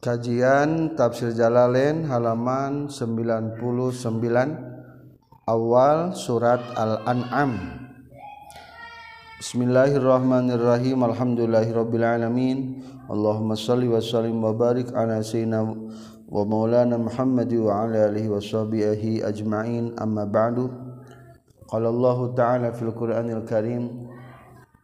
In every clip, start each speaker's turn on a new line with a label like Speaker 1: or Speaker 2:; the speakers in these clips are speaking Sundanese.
Speaker 1: Kajian Tafsir Jalalain halaman 99 awal surat Al-An'am. Bismillahirrahmanirrahim. Alhamdulillahirabbil alamin. Allahumma shalli wa sallim wa barik ala sayyidina wa maulana Muhammad wa ala alihi wa sahbihi ajma'in. Amma ba'du. Qala Allah Ta'ala fil Qur'anil Karim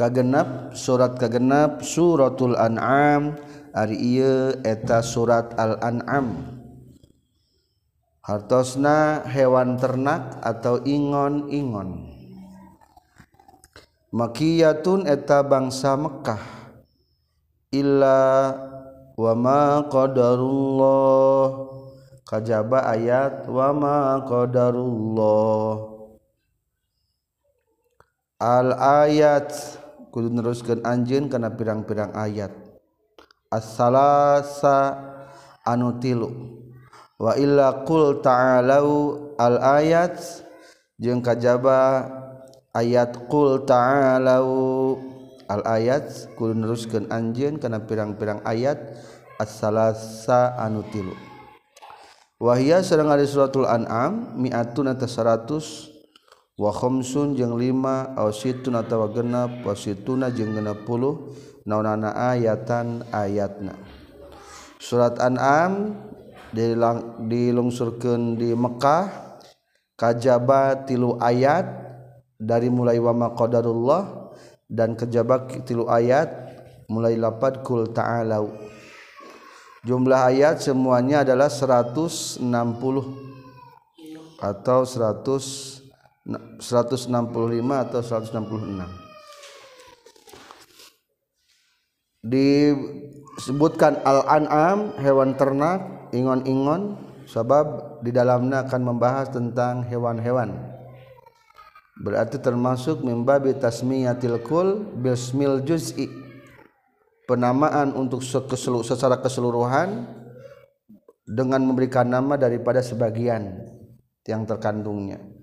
Speaker 1: Kagenap surat kagenap suratul an'am. Ari ieu eta surat al-an'am. Hartosna hewan ternak atau ingon-ingon. Makiyatun eta bangsa Mekah. Illa wa ma qadarullah. Kajaba ayat wa ma qadarullah. Al ayat kudu neruskan anjeun karena pirang-pirang ayat. As-salasa anu tilu. Wa illa qul ta'alau al ayat jeung kajaba ayat qul ta'alau al ayat kudu neruskan anjeun karena pirang-pirang ayat as-salasa anu tilu. Wahia sedang ada suratul an'am mi'atun atas 100 wakhomsun jeung lima ausitun atawa genep wasituna jeung genep puluh naonana ayatan ayatna. Surat an'am dilang, dilungsurkan di Mekkah kajaba tilu ayat dari mulai wa maqadarullah dan kejaba tilu ayat mulai lapad kul ta'alau. Jumlah ayat semuanya adalah 160 atau 100 165 atau 166 disebutkan al-an'am hewan ternak ingon-ingon sebab di dalamnya akan membahas tentang hewan-hewan. Berarti termasuk mimbabi tasmiyatil kul bismil juz'i. Penamaan untuk secara keseluruhan dengan memberikan nama daripada sebagian yang terkandungnya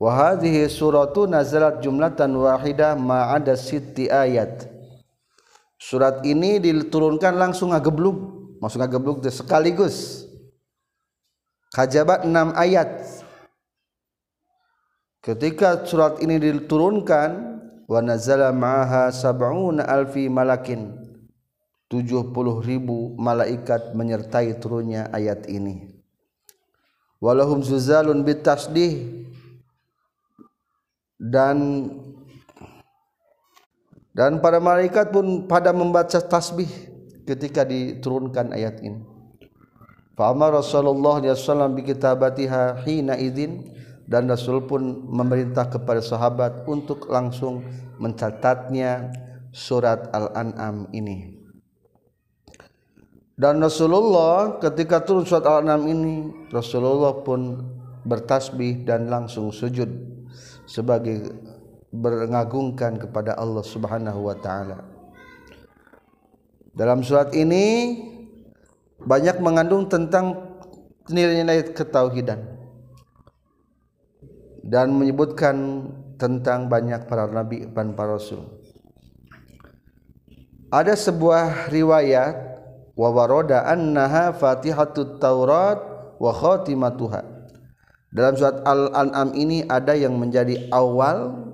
Speaker 1: Wahadhihi suratu nazalat jumlatan wahidah ma'ada siti ayat. Surat ini diturunkan langsung ngagebluk. Maksud ngagebluk itu sekaligus. Kajabat enam ayat. Ketika surat ini diturunkan wa nazala ma'aha sab'una alfi malakin 70 ribu malaikat menyertai turunnya ayat ini walahum zuzalun bitasdih dan dan para malaikat pun pada membaca tasbih ketika diturunkan ayat ini. Fa'amar Rasulullah SAW bikitabatiha hina idin dan Rasul pun memerintah kepada sahabat untuk langsung mencatatnya surat Al-An'am ini. Dan Rasulullah ketika turun surat Al-An'am ini Rasulullah pun bertasbih dan langsung sujud sebagai berengagungkan kepada Allah Subhanahu wa taala. Dalam surat ini banyak mengandung tentang nilai-nilai ketauhidan dan menyebutkan tentang banyak para nabi dan para rasul. Ada sebuah riwayat wa warada annaha Fatihatut Taurat wa khatimatuha dalam surat Al-An'am ini ada yang menjadi awal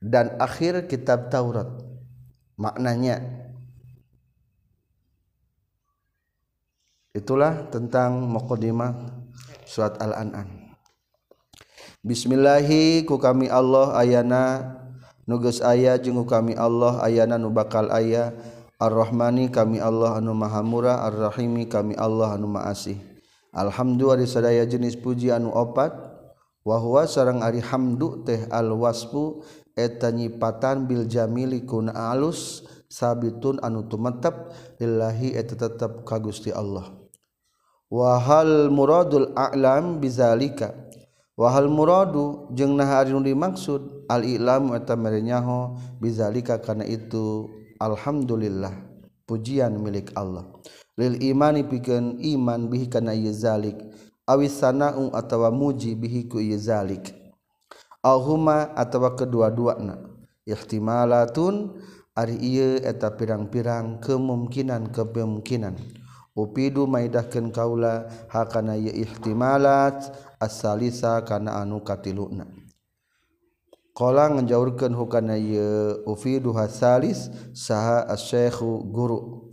Speaker 1: dan akhir kitab Taurat. Maknanya itulah tentang mukadimah surat Al-An'am. Bismillahi ku kami Allah ayana nugas aya jeung kami Allah ayana nu bakal aya Ar-Rahmani kami Allah anu maha murah Ar-Rahimi kami Allah anu maasih Alhamdulillah disadaya jenis puji anu opatwahwa sarang Ari Hamdu teh alwaspu eta nyipatan Biljamili kun alus sabitun anu tumetep. Lillahi eta tetap ka Gusti Allah. Wahal muradul a'lam bizalika. Wahal muradu jeung nah ari nu dimaksud al ilam eta merenyaho bizalika kana itu. Alhamdulillah. pujian milik Allah. Lil imani pikeun iman bihi kana yezalik awis sanau atawa muji bihi ku yezalik ahuma atawa kedua-duana ihtimalatun ari ieu eta pirang-pirang kemungkinan kemungkinan upidu maidahkeun kaula hakana ye ihtimalat asalisa kana anu katiluna. Qala ngejaurkeun hukana ieu ufidu hasalis saha asy-syaikhu guru.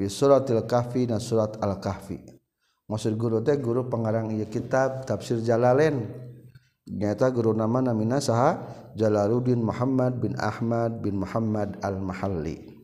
Speaker 1: Fi suratil kahfi na surat al-kahfi. Maksud guru teh guru pengarang ieu kitab tafsir jalalain. Nyata guru nama namina saha Jalaluddin Muhammad bin Ahmad bin Muhammad al-Mahalli.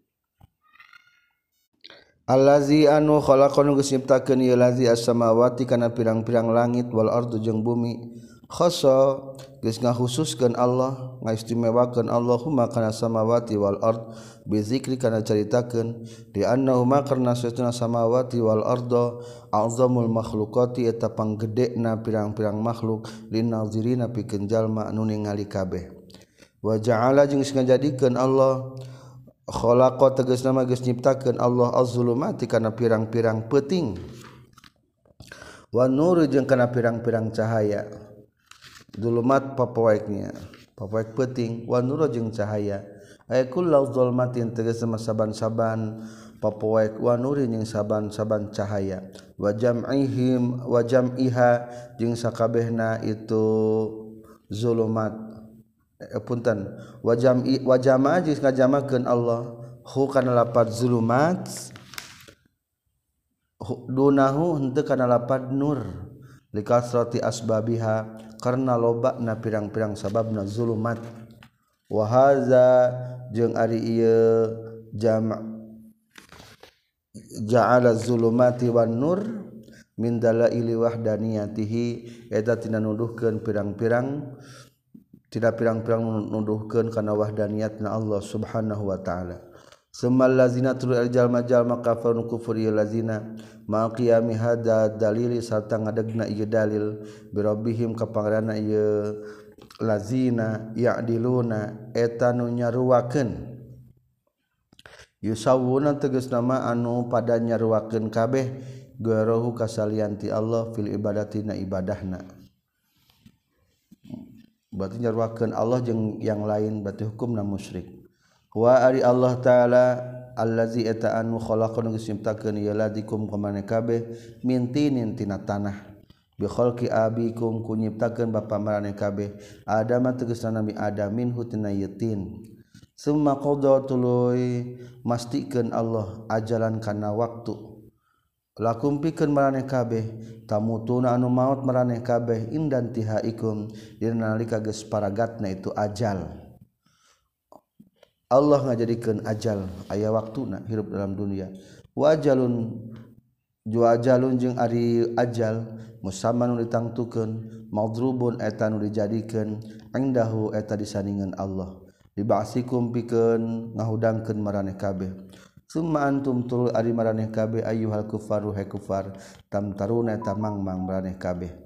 Speaker 1: Allazi anu khalaqana geus nyiptakeun ieu lazi as-samawati kana pirang-pirang langit wal ardu jeung bumi. Khassa geus ngahususkeun Allah ngaistimewakeun Allahumma kana samawati wal ard bi zikri kana caritakeun di annahuma karna sesuna samawati wal ardo azamul makhluqati eta panggedena pirang-pirang makhluk linazirina pikeun jalma anu ningali kabeh wa ja'ala jeung ngajadikeun Allah khalaqa tegas nama geus nyiptakeun Allah az-zulumati kana pirang-pirang peting wa nur jeung kana pirang-pirang cahaya. dulumat papawaiknya papawaik peting wa nuro jeung cahaya. Ay kullu dzulmatin tegas saban-saban papawaik wa nurin jeung saban-saban cahaya. Wa jam'ihim wa jam'iha jeung sakabehna itu zulumat. Eh, punten. Wa jam'i wa jama'a jeung ngajamakeun Allah. Hu kana lapat zulumat dunahu henteu kana lapat nur. Likasrati asbabiha. karena loba na pirang-pirang sabab na zulumat wahaza jeung ari ieu jama' ja'ala zulumati wan nur min dalaili wahdaniyatihi. Eta tina nuduhkeun pirang-pirang tidak pirang-pirang nuduhkeun kana wahdaniatna Allah Subhanahu wa taala. Semal lazina tur jalma-jal makafir kufur lazina. Ma qiyami hada dalili sarta ngadegna ieu dalil. Bi rabbihim ka pangaranna ieu lazina ya'diluna eta nu nyaruakeun yusawuna tegas nama anu pada nyaruakeun kabeh. Garohu kasalianti Allah fil ibadati na ibadahna. Berarti nyaruakeun Allah jeung yang lain berarti hukumna musyrik. wa ari Allah ta'ala allazi eta anu khalaqan geus ieu ladikum ka maneh kabeh mintinin tina tanah. Bi khalqi abikum ku nyiptakeun bapa marane kabeh. Adam tegasna nabi adam minhu tina yatin summa qada tuluy mastikeun Allah ajalan kana waktu. Lakum pikeun maraneh kabeh tamutuna anu maut maraneh kabeh indan tihaikum dina nalika geus paragatna itu ajal. Allah ngajadikan ajal ayah waktuna hirup dalam dunia. Wajalun juajalun jeung ari ajal musamman ditangtukeun madrubun eta nu dijadikeun indahu eta disandingan Allah. Dibasikum pikeun ngahudangkeun maraneh kabeh. Summa antum turul ari maraneh kabeh ayyuhal kufaru he kufar tamtaruna eta mangmang maraneh kabeh.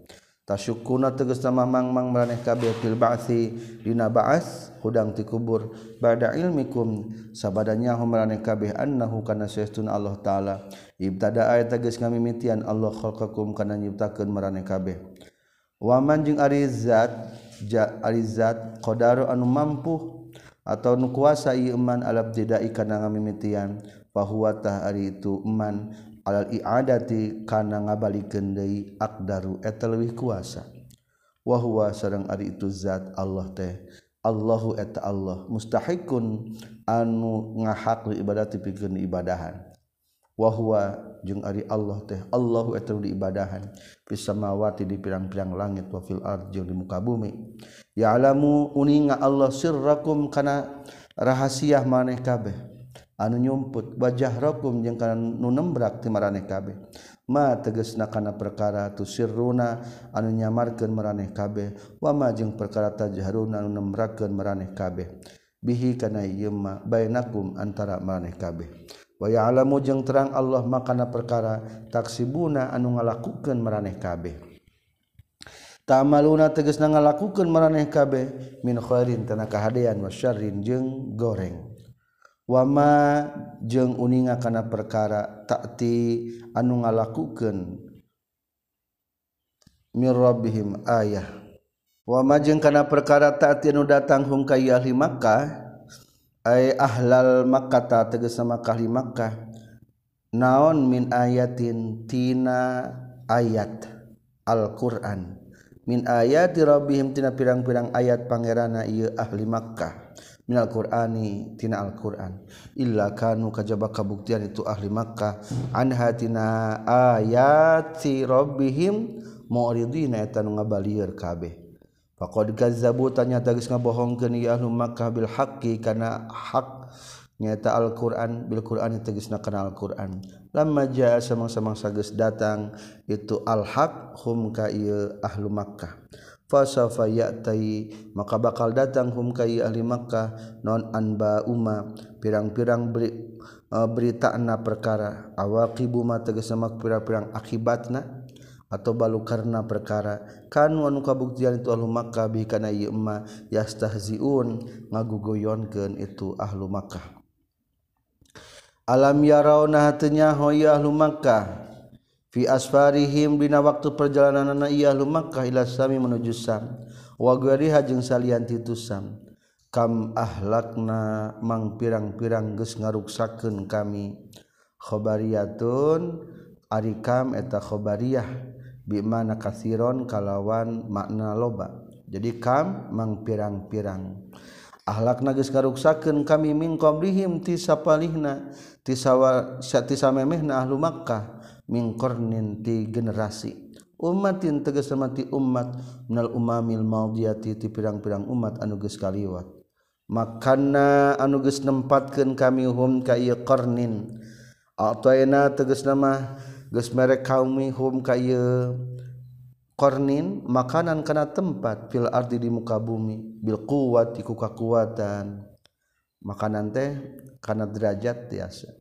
Speaker 1: tasyukuna tegas nama mangmang maraneh kabeh fil ba'si dina ba'as hudang ti kubur. Ba'da ilmikum sabadanya hum maraneh kabeh annahu kana saestuna Allah taala. Ibtada ayat tegas kami mitian Allah khalqakum kana nyiptakeun maraneh kabeh. Wa man jeung ari zat ja ari zat qadaru anu mampu atau nu kuasa ieu man alab tidak ikana ngamimitian fahuwa tah ari itu man alal i'adati kana ngabalikeun deui aqdaru eta leuwih kuasa. Wa huwa sareng ari itu zat Allah teh. Allahu eta Allah. Mustahiqun anu ngahak li pikeun tipikeun ibadahan. Wa huwa jeung ari Allah teh. Allahu eta diibadahan. Fis samawati di pirang-pirang langit wa fil ardi di muka bumi. Ya'lamu uninga Allah sirrakum kana rahasia maneh kabeh. anu nyumput wajah rokum jeung kana nu nembrak ti maraneh kabeh. Ma tegesna kana perkara tu sirruna anu nyamarkeun maraneh kabeh. Wa ma jeung perkara tajharuna anu nembrakeun maraneh kabeh. Bihi kana ieu ma bainakum antara maraneh kabeh. Wa ya'lamu jeung terang Allah makana perkara taksibuna anu ngalakukeun maraneh kabeh. Tamaluna tegesna ngalakukeun maraneh kabeh min khairin tanaka hadean wasyarrin jeung goreng. wama jeung uninga kana perkara takti anu ngalakukeun mir rabbihim ayah. Wama jeung kana perkara takti anu datang hum ka ahli Makkah ay ahlal Makkah tegas sama ahli Makkah. Naon min ayatin tina ayat? Al-Qur'an. Min ayati rabbihim tina pirang-pirang ayat pangerana ieu ahli Makkah. minal Qur'ani tina Al-Qur'an. Illa kanu kajaba kabuktian itu ahli Makkah. An hatina ayati rabbihim mu'ridina eta nu ngabalieur kabeh. Faqad kazzabu tanya tagis ngabohongkeun ieu ahli Makkah bil haqqi kana hak nyata Al-Qur'an bil Qur'an tegasna kana Al-Qur'an. Lamma jaa samang-samang sageus datang itu al-haq hum ka ieu ahli Makkah. fasafa ya'tai maka bakal datang hum kai ahli Makkah non anba umma pirang-pirang beri, eh, uh, beritana perkara. Awaqibu ma tegese mak pirang-pirang akibatna atau balu karena perkara. Kan anu kabuktian itu ahlu makkah bi kana ieu emma yastahziun ngagugoyonkeun itu ahlu makkah. Alam yarauna hatenya hoya ahlu makkah? fi asfarihim dina waktu perjalanan iya Makkah ila sami menuju sam. Wa gwariha jeung salian titu sam. Kam ahlakna mang pirang-pirang geus ngaruksakeun kami. Khabariyatun ari kam eta khabariyah bi mana kasiron kalawan makna loba. Jadi kam mang pirang-pirang. akhlak nagis karuksakeun kami mingkom dihim tisapalihna tisawa tisa memehna ahlu Makkah mingkornin ti generasi. Umatin tegas mati umat minal umamil maudiyati ti pirang-pirang umat anu geus kaliwat. Makana anu geus nempatkeun kami hum ka ieu qarnin ataina tegas nama geus mere kaumi hum ka kornin makanan karena tempat fil arti di muka bumi bil kuat iku kekuatan makanan teh karena derajat tiasa.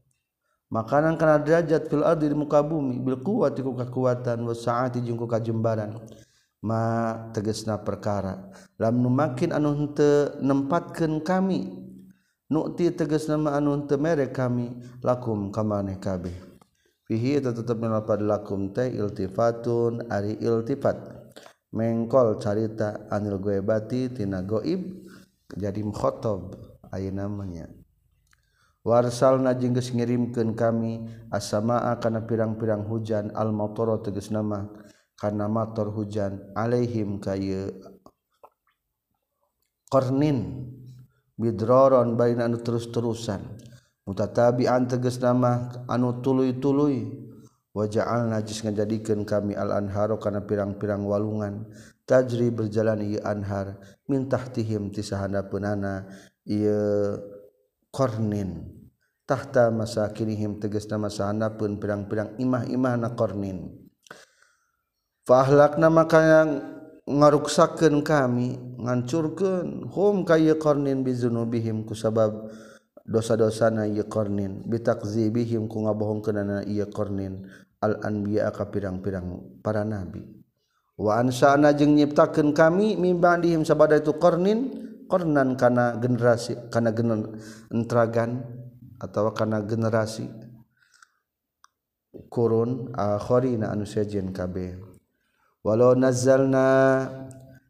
Speaker 1: Makanan karena derajat fil arti di muka bumi bil kuat iku kekuatan wasaati jengku kajembaran ma tegesna perkara. Lam numakin anu henteu nempatkeun kami nukti tegesna ma anu henteu mere kami lakum kamaneh kabeh. fihi tetep nalapad lakum teh iltifatun ari iltifat. Mengkol carita anil goebati tina goib jadi mkhotob ayo namanya. Warsal najing geus ngirimkeun kami as-samaa kana pirang-pirang hujan al-matara tegas nama kana mator hujan alaihim kaya qarnin bidroron baina anu terus-terusan. mutatabian teges nama anu tuluy-tuluy waja'al najis ngajadikeun kami al-anharo karena pirang-pirang walungan. Tajri berjalan anhar min tahtihim tisahana penana ia kornin. Tahta masa kinihim teges nama sahana pun pirang-pirang imah-imah na kornin fahlakna maka yang ngaruksakan kami ngancurkan hum kaya kornin bizunubihim ku sabab dosa-dosana ieu qarnin bitakzibihim ku ngabohongkeunana ieu qarnin al anbiya ka pirang-pirang para nabi. Wa ansana jeung nyiptakeun kami mimbandihim sabada itu qarnin qarnan kana generasi kana gener entragan atawa kana generasi kurun akhirina anu sejen kabeh. Walau nazzalna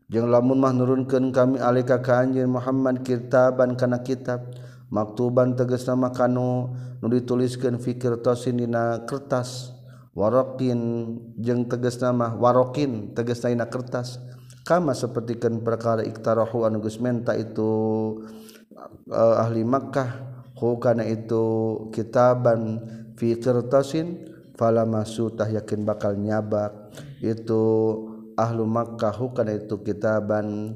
Speaker 1: jeung lamun mah nurunkeun kami alika ka anjeun Muhammad kitaban kana kitab maktuban teges nama kanu nu dituliskan fikir tosinina kertas. Warokin jeng teges nama warokin teges naina kertas. Kama sepertikan perkara iktarahu anu geus menta itu uh, ahli Makkah hukana itu kitaban fi kertasin fala masutah yakin bakal nyabak itu ahlu Makkah hukana itu kitaban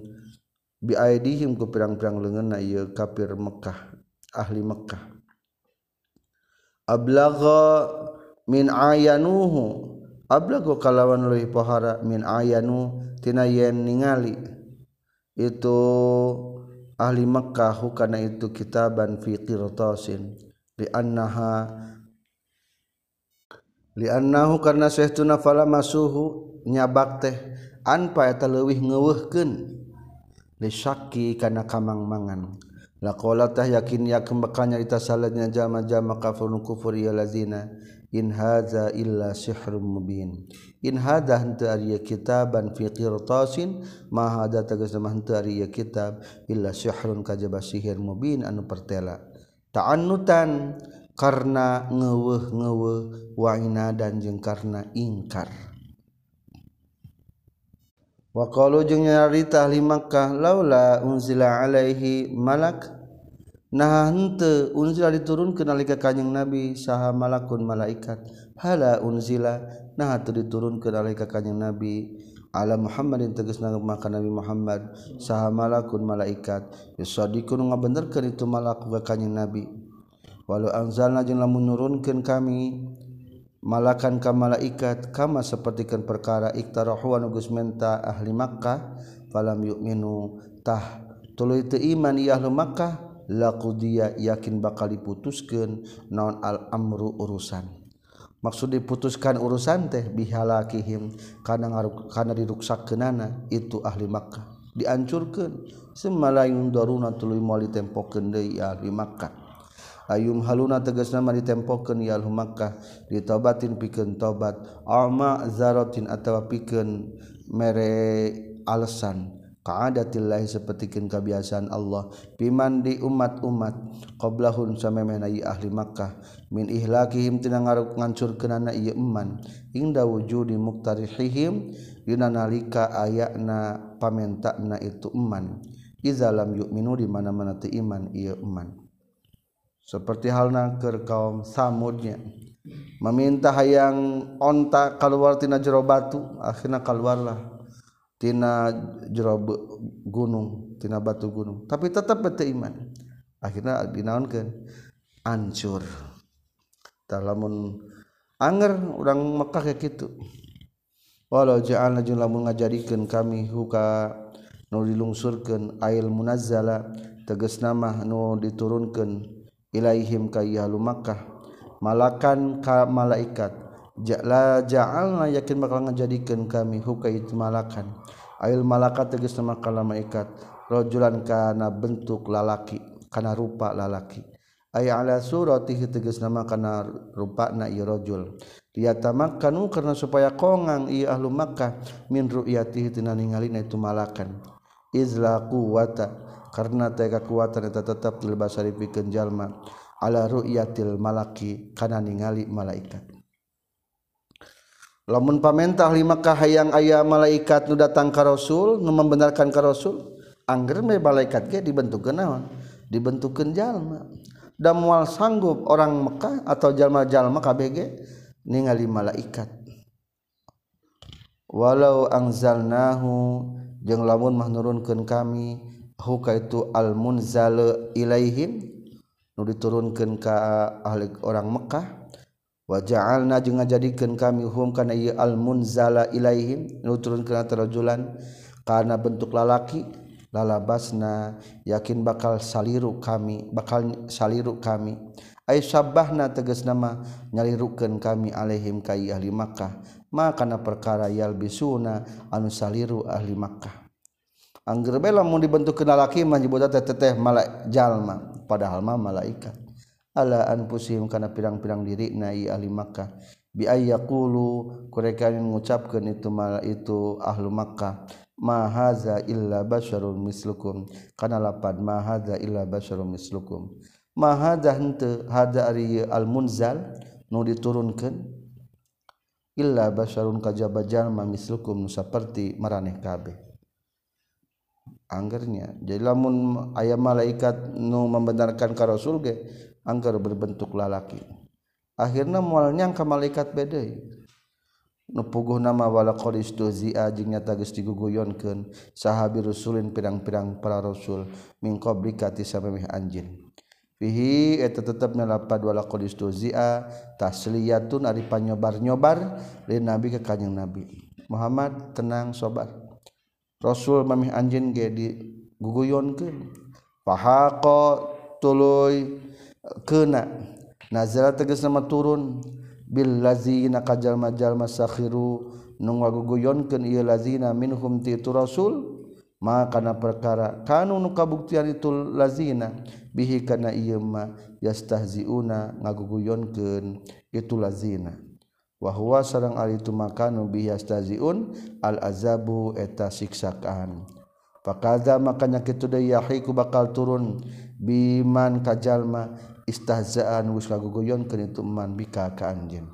Speaker 1: bi aidihim ku pirang-pirang leungeunna ieu kafir Mekkah ahli Mekkah. Ablagha min ayanuhu. Ablago kalawan leuwih pohara min ayanu tina yen ningali. Itu ahli Mekkah hukana itu kitaban fi qirtasin. Li annaha li annahu karna sahtuna fala masuhu nyabak teh anpa eta leuwih ngeuweuhkeun li syakki kana kamang-mangan. laqalatah yakin ya bakal nyarita salatnya jama-jama kafirun kufur ya lazina in hadza illa sihrun mubin. In hadza henteu ari kitaban fi qirtasin ma hadza tegasna mah henteu ari kitab illa sihrun kajaba sihir mubin anu pertela. Ta'annutan karena ngeuweuh ngeuweuh wa inadan jeung karena ingkar. Waqalu jeung nyarita ahli Makkah laula unzila alaihi malak. Nah henteu unzila diturunkeun nalika kanjing Nabi saha malakun malaikat. Hala unzila. Nah teu diturunkeun nalika kanjing Nabi ala Muhammadin tegasna maka Nabi Muhammad saha malakun malaikat. Yusadiqun ngabenerkeun itu malak ka kanjing Nabi. Walau anzalna jeung lamun nurunkeun kami malakan ka malaikat kama sepertikan perkara iktarahu anu geus menta ahli Makkah falam yu'minu tah tuluy teu iman ieu ahli Makkah laqudiya yakin bakal diputuskeun naon al amru urusan. Maksud diputuskan urusan teh bihalakihim kana ngaruk kana diruksakeunana itu ahli Makkah. Diancurkeun semalayun daruna tuluy moal ditempokeun deui ahli Makkah. Ayum haluna teges nama ditempoken yal Makkah ditobatin piken tobat. Ama zarotin atau piken mere alasan kaadatillahi sapertikeun kabiasaan Allah. Piman di umat-umat qablahun samemehna ieu ahli Makkah. Min ihlakihim tina ngaruk ngancurkeunana ieu iman inda wujudi muktarihihim dina nalika ayana pamentakna itu iman iza lam yu'minu di mana-mana teu iman ieu iman seperti halna keur kaum samudnya. Meminta hayang onta keluartina jero batu akhirnya keluarlah tina jero gunung tina batu gunung. Tapi tetap bete iman. Akhirnya dinaonkan ancur. Talamun anger orang Mekah kayak gitu walau ja'alna jeung lamun ngajadikeun kami huka nu dilungsurkeun ail munazzala tegas nama nu diturunkan ilaihim kayyalu Makkah malakan ka malaikat ja'la ja'alna yakin bakal ngajadikeun kami hukait malakan. Ail malakat tegas nama kala malaikat rajulan kana bentuk lalaki kana rupa lalaki. Ay ala surati tegas nama kana rupa na ieu rajul. Liyatamakanu karena supaya kongang ieu ahlu Makkah min ru'yatihi tina itu malakan. Izla quwata karena tega kekuatan itu tetap lebas pikenjallma ala ruyatil malaki karena ningali malaikat. Lamun pamentah limakah hayang ayah malaikat nu datang ka rasul nu membenarkan ka rasul angger me malaikat ge dibentuk naon? Dibentukkeun jalma. Dan mual sanggup orang Mekah atau jalma-jalma KBG ningali malaikat. Walau angzalnahu jeung lamun mah nurunkeun kami huka itu almunzal ilaihim nu diturunkeun ka ahli orang Mekah. Wa ja'alna jeung ngajadikeun kami hum kana ieu almunzala ilaihim nu turunkeun tarajulan kana bentuk lalaki lalabasna yakin bakal saliru kami bakal saliru kami. Ay sabbahna tegas nama nyalirukeun kami alaihim ka ahli Makkah. Maka kana perkara yalbisuna anu saliru ahli Makkah. Angger be lamun dibentuk kenal laki mah nyebutna teh teteh malaik jalma padahal mah malaikat. Ala anfusihim kana pirang-pirang diri na i ahli Makkah. Bi ayyaqulu kurekan ngucapkeun itu mal itu ahli Makkah. Ma hadza illa basyarun mislukum. Kana lapad ma hadza illa basyarun mislukum. Ma hadza henteu hadza ari al munzal nu diturunkeun illa basyarun kajaba jalma mislukum nu saperti maraneh kabeh. anggernya. Jadi lamun ayam malaikat nu membenarkan ka rasul ge angger berbentuk lalaki. Akhirnya moal nyangka malaikat beda nu puguh nama wala qad istuzia jeung nyata geus diguguyonkeun sahabi rusulin pirang-pirang para rasul min qablika tisamih anjin fihi eta tetepna lapad wala qad istuzia tasliyatun ari panyobar-nyobar li nabi ka kanjing nabi. Muhammad tenang sobat Rasul mamih anjin ge diguguyonkeun fahaqa tuluy kena nazara tegasna nama turun. Bil lazina kajal majal masakhiru nu ngaguguyonkeun ieu lazina minhum ti rasul. Maka kana perkara kanu nu kabuktian itu lazina. Bihi kana ieu mah yastahziuna ngaguguyonkeun itu lazina. wahwa sarang ari itu makanu bihastaziun al azabu eta siksakaan. Pakada makanya kitu deui yahiku bakal turun. Biman kajalma istahzaan geus kaguguyon kana itu man bika ka anjeun.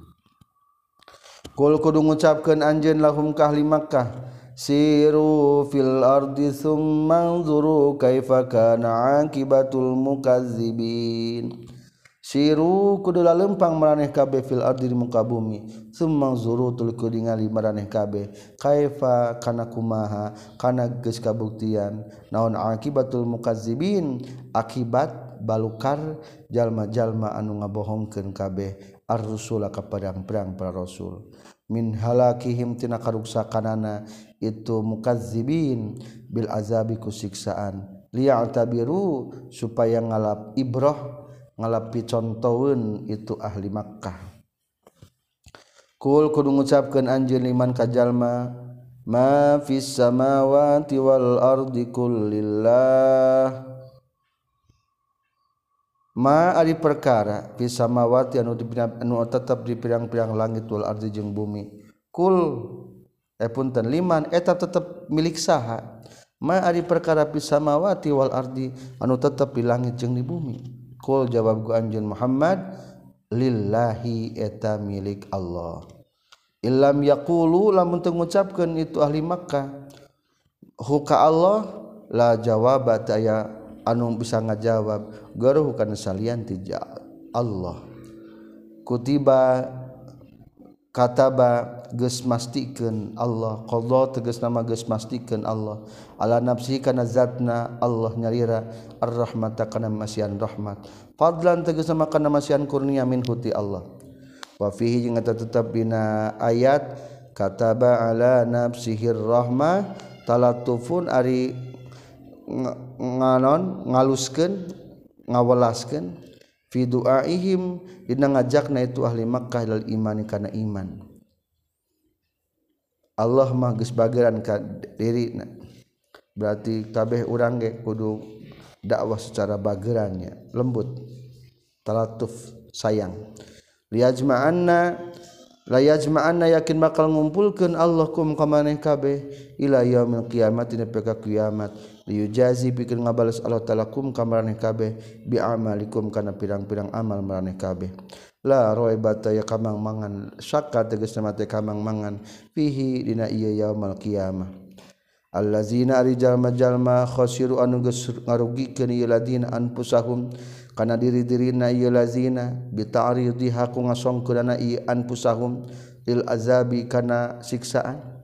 Speaker 1: Kul kudu ngucapkeun anjeun lahum ka ahli Makkah. Siru fil ardi thumma anzuru kaifa kana akibatul mukazzibin. siru kudula lempang maraneh kabeh fil ardi di muka bumi. Summa zuru tul kudingali maraneh kabeh. Kaifa kana kumaha kana geus kabuktian. Naon akibatul mukazzibin? Akibat balukar jalma-jalma anu ngabohongkeun kabeh ar-rusula ka padang-perang para rasul. Min halakihim tina karuksakanana itu mukazzibin bil azabi kusiksaan. Liya'tabiru supaya ngalap ibrah ngalapi contohun itu ahli Makkah. Kul kudu ngucapkeun anjeun liman kajalma ma fis samawati wal ardi kullillah. Ma ari perkara fis samawati anu anu tetep di pirang-pirang langit wal ardi jeung bumi. Kul eh punten liman eh eta tetep milik saha. Ma ari perkara fis samawati wal ardi anu tetep di langit jeung di bumi. Kul jawab ku anjeun Muhammad lillahi eta milik Allah. Ilam yaqulu lamun teu ngucapkeun itu ahli Makkah huka Allah la jawaba aya anu bisa ngajawab garuh kana salian ti Allah. Kutiba kataba ges mastikan Allah. Qadha tegas nama ges mastikan Allah. Ala nafsi kana zatna Allah nyalira ar-rahmata kana masian rahmat. Fadlan tegas nama kana masian kurnia min huti Allah. Wa fihi jeung eta tetep dina ayat kataba ala nafsihir rahmah talatufun ari nganon ngaluskeun ngawelaskeun fi duaihim. Dina ngajakna itu ahli Makkah lil imani kana iman. Allah mah geus bageran ka dirina berarti kabeh urang ge kudu dakwah secara bagerannya. Lembut. Talatuf sayang. Liyajma'anna la yajma'anna yakin bakal ngumpulkeun Allah kum ka maneh kabeh ila yaumil qiyamah dina poe kiamat. Liyujazi pikeun ngabales Allah taala kum ka maneh kabeh bi amalikum kana pirang-pirang amal maneh kabeh. la roy bata ya kamang mangan. Syakka tegas nama kamang mangan. Fihi dina ieu yaumul kiamah allazina ari jalma-jalma khasiru anu geus ngarugikeun ieu ladina anfusahum. Kana diri-dirina ieu lazina bita'ridi ku ngasongkeunana ieu anfusahum. Lil azabi kana siksaan.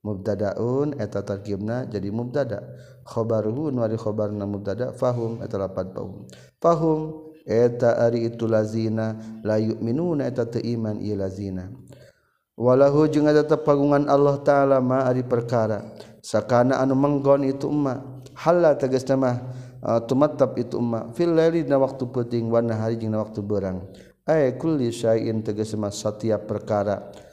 Speaker 1: Mubtadaun eta tarkibna jadi mubtada. Khabaruhu nu ari khabarna mubtada fahum eta lapat fahum fahum eta ari itu lazina la yu'minuna eta teiman ieu lazina. Walahu jeung ada tepagungan Allah taala ma ari perkara. Sakana anu menggon itu umma halla tegasna mah uh, tumattab itu umma fil laili dina waktu peuting wa nahari jeung waktu berang ay kulli syai'in tegasna setiap perkara.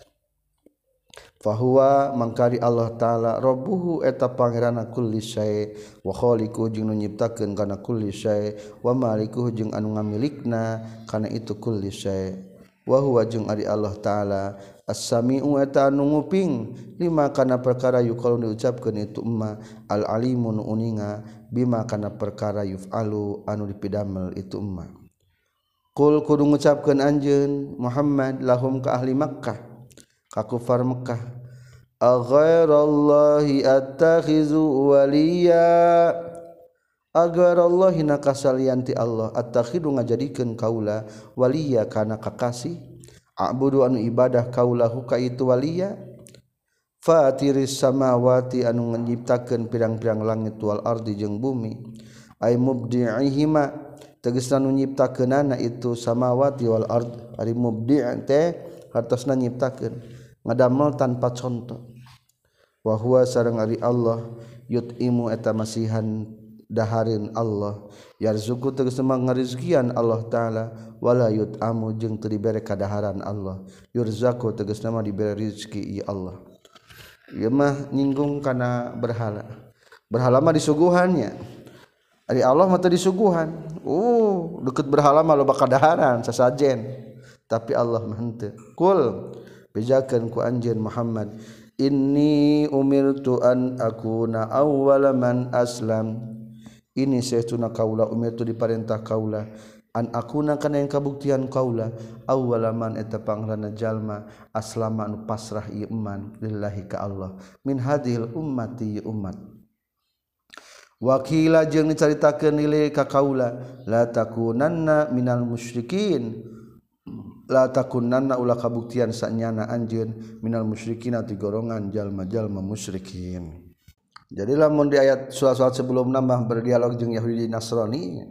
Speaker 1: fahuwa mangkari Allah ta'ala rabbuhu eta pangeranna kulli syai wa khaliqu jeung nu nyiptakeun kana kulli syai wa malikuhu jeung anu ngamilikna kana itu kulli syai. Wa huwa jeung ari Allah ta'ala as-sami'u eta anu nguping lima kana perkara yuqalu diucapkeun itu umma al-alimun uninga bima kana perkara yuf'alu anu dipidamel itu umma Kul kudu ngucapkeun anjeun Muhammad lahum ka ahli Makkah ka kufar Mekkah aghairallahi attakhizu waliya Allah nakasalian ti Allah attakhidu ngajadikeun kaula waliya kana kakasih A'budu anu ibadah kaula huka itu waliya Fatiris samawati anu nganyiptakeun pirang-pirang langit wal ardi jeung bumi. ay mubdi'ihima tegesna nu nyiptakeunana itu samawati wal ard. ari mubdi' teh hartosna nyiptakeun ngadamel tanpa contoh. Wa huwa sareng ari Allah yut'imu eta masihan daharin Allah. Yarzuku tegas rizkian Allah taala wala yut'amu jeung teu dibere kadaharan Allah. Yurzaku tegas nama diberi rizki ya Allah. Ieu mah nyinggung kana berhala. Berhala mah disuguhannya ari Allah mah teu disuguhan. Uh deket berhala mah loba kadaharan sasajen. Tapi Allah mah henteu. Kul bejakeun ku anjeun Muhammad. Inni umirtu an akuna awwala man aslam. Ini saya tuna kaula umirtu diperintah kaula. An akuna kana yang kabuktian kaula. Awwala man eta pangrana jalma. Aslama anu pasrah ieu iman lillahi ka Allah. Min hadhil ummati ummat Wakila jeung dicaritakeun nilai ka kaula la takunanna minal musyrikin. La takunanna ulah kabuktian sanyana anjeun minal musyrikin ti golongan jalma-jalma musyrikin. Jadilah mau di ayat surat-surat sebelum nambah berdialog jeung Yahudi Nasrani.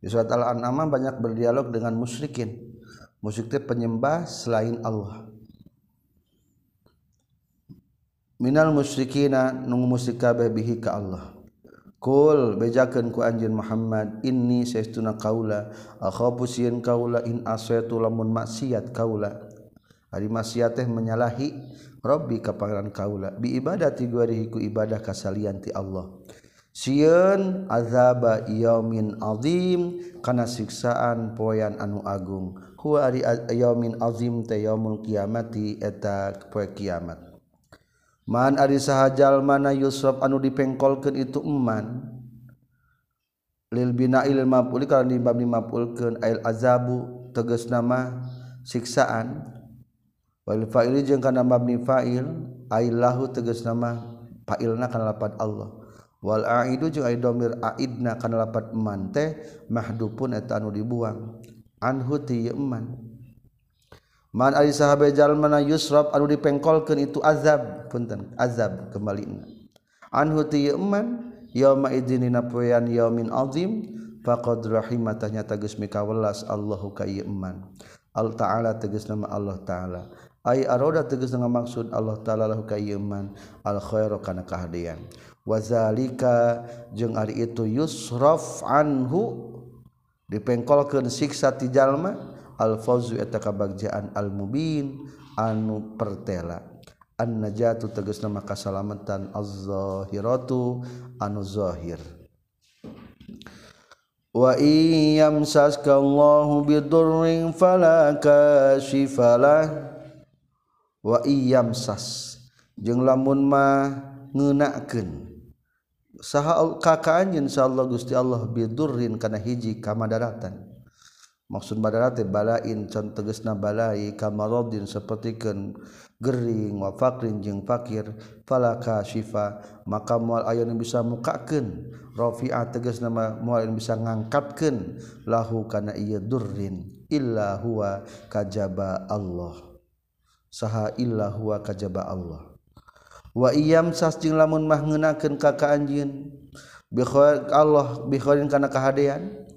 Speaker 1: Di surat Al-An'am banyak berdialog dengan musyrikin. Musyrik penyembah selain Allah. Minal musyrikina nung musyrik kabeh bihi ka Allah Kul bejakeun ku anjeun Muhammad inni saestuna kaula akhafu sieun kaula in asaitu lamun maksiat kaula ari maksiat teh menyalahi Rabbi kapangan kaula bi ibadati guarihi ku ibadah kasalian ti Allah. Sieun azaba yaumin azim kana siksaan poean anu agung. Huwa ari yaumin azim teh yaumul kiamati eta poe kiamat. man ari sahajal mana yusraf anu dipengkolkeun itu eman. Lil bina'il maf'ul kana dibab maf'ulkeun ail azabu tegas nama siksaan. Wal fa'ili jeung kana mabni fa'il ailahu tegas nama fa'ilna kana lapat Allah. Wal aidu jeung ai domir aidna kana lapat eman teh mahdupun eta anu dibuang. Anhu ti eman. Man ari sahabe jalmana yusrab anu dipengkolkeun itu azab. Punten azab kembali. Anhu ti eman yauma idzinina poean yaumin azim faqad rahimatanya tegas mikawelas Allahu ka eman. Al taala tegas nama Allah taala. Ai aroda tegas dengan maksud Allah taala lahu ka iman al khairu kana kahadian. Wazalika jeung ari itu yusraf anhu dipengkolkeun siksa ti jalma al-fawzu eta kabagjaan al-mubin anu pertela. An najatu tegasna nama salamatan az-zahiratu anu zahir. Wa yamsaska Allahu bidurrin fala kashifalah wa yamsas jeung lamun ma ngeunakeun saha ka insyaallah Allah Gusti Allah bidurrin kana hiji kamadaratan maksud badala teh balain can tegasna balai kamaradin sepertiken gering wa faqrin jeung fakir falaka syifa. Maka moal aya nu bisa mukakeun rafi'a tegasna moal nu bisa ngangkatkeun lahu kana ieu durrin illa huwa kajaba Allah. Saha illa huwa kajaba Allah. Wa iyam sas jeung lamun mah ngeunakeun ka ka anjeun Allah bikhorin kana kahadean.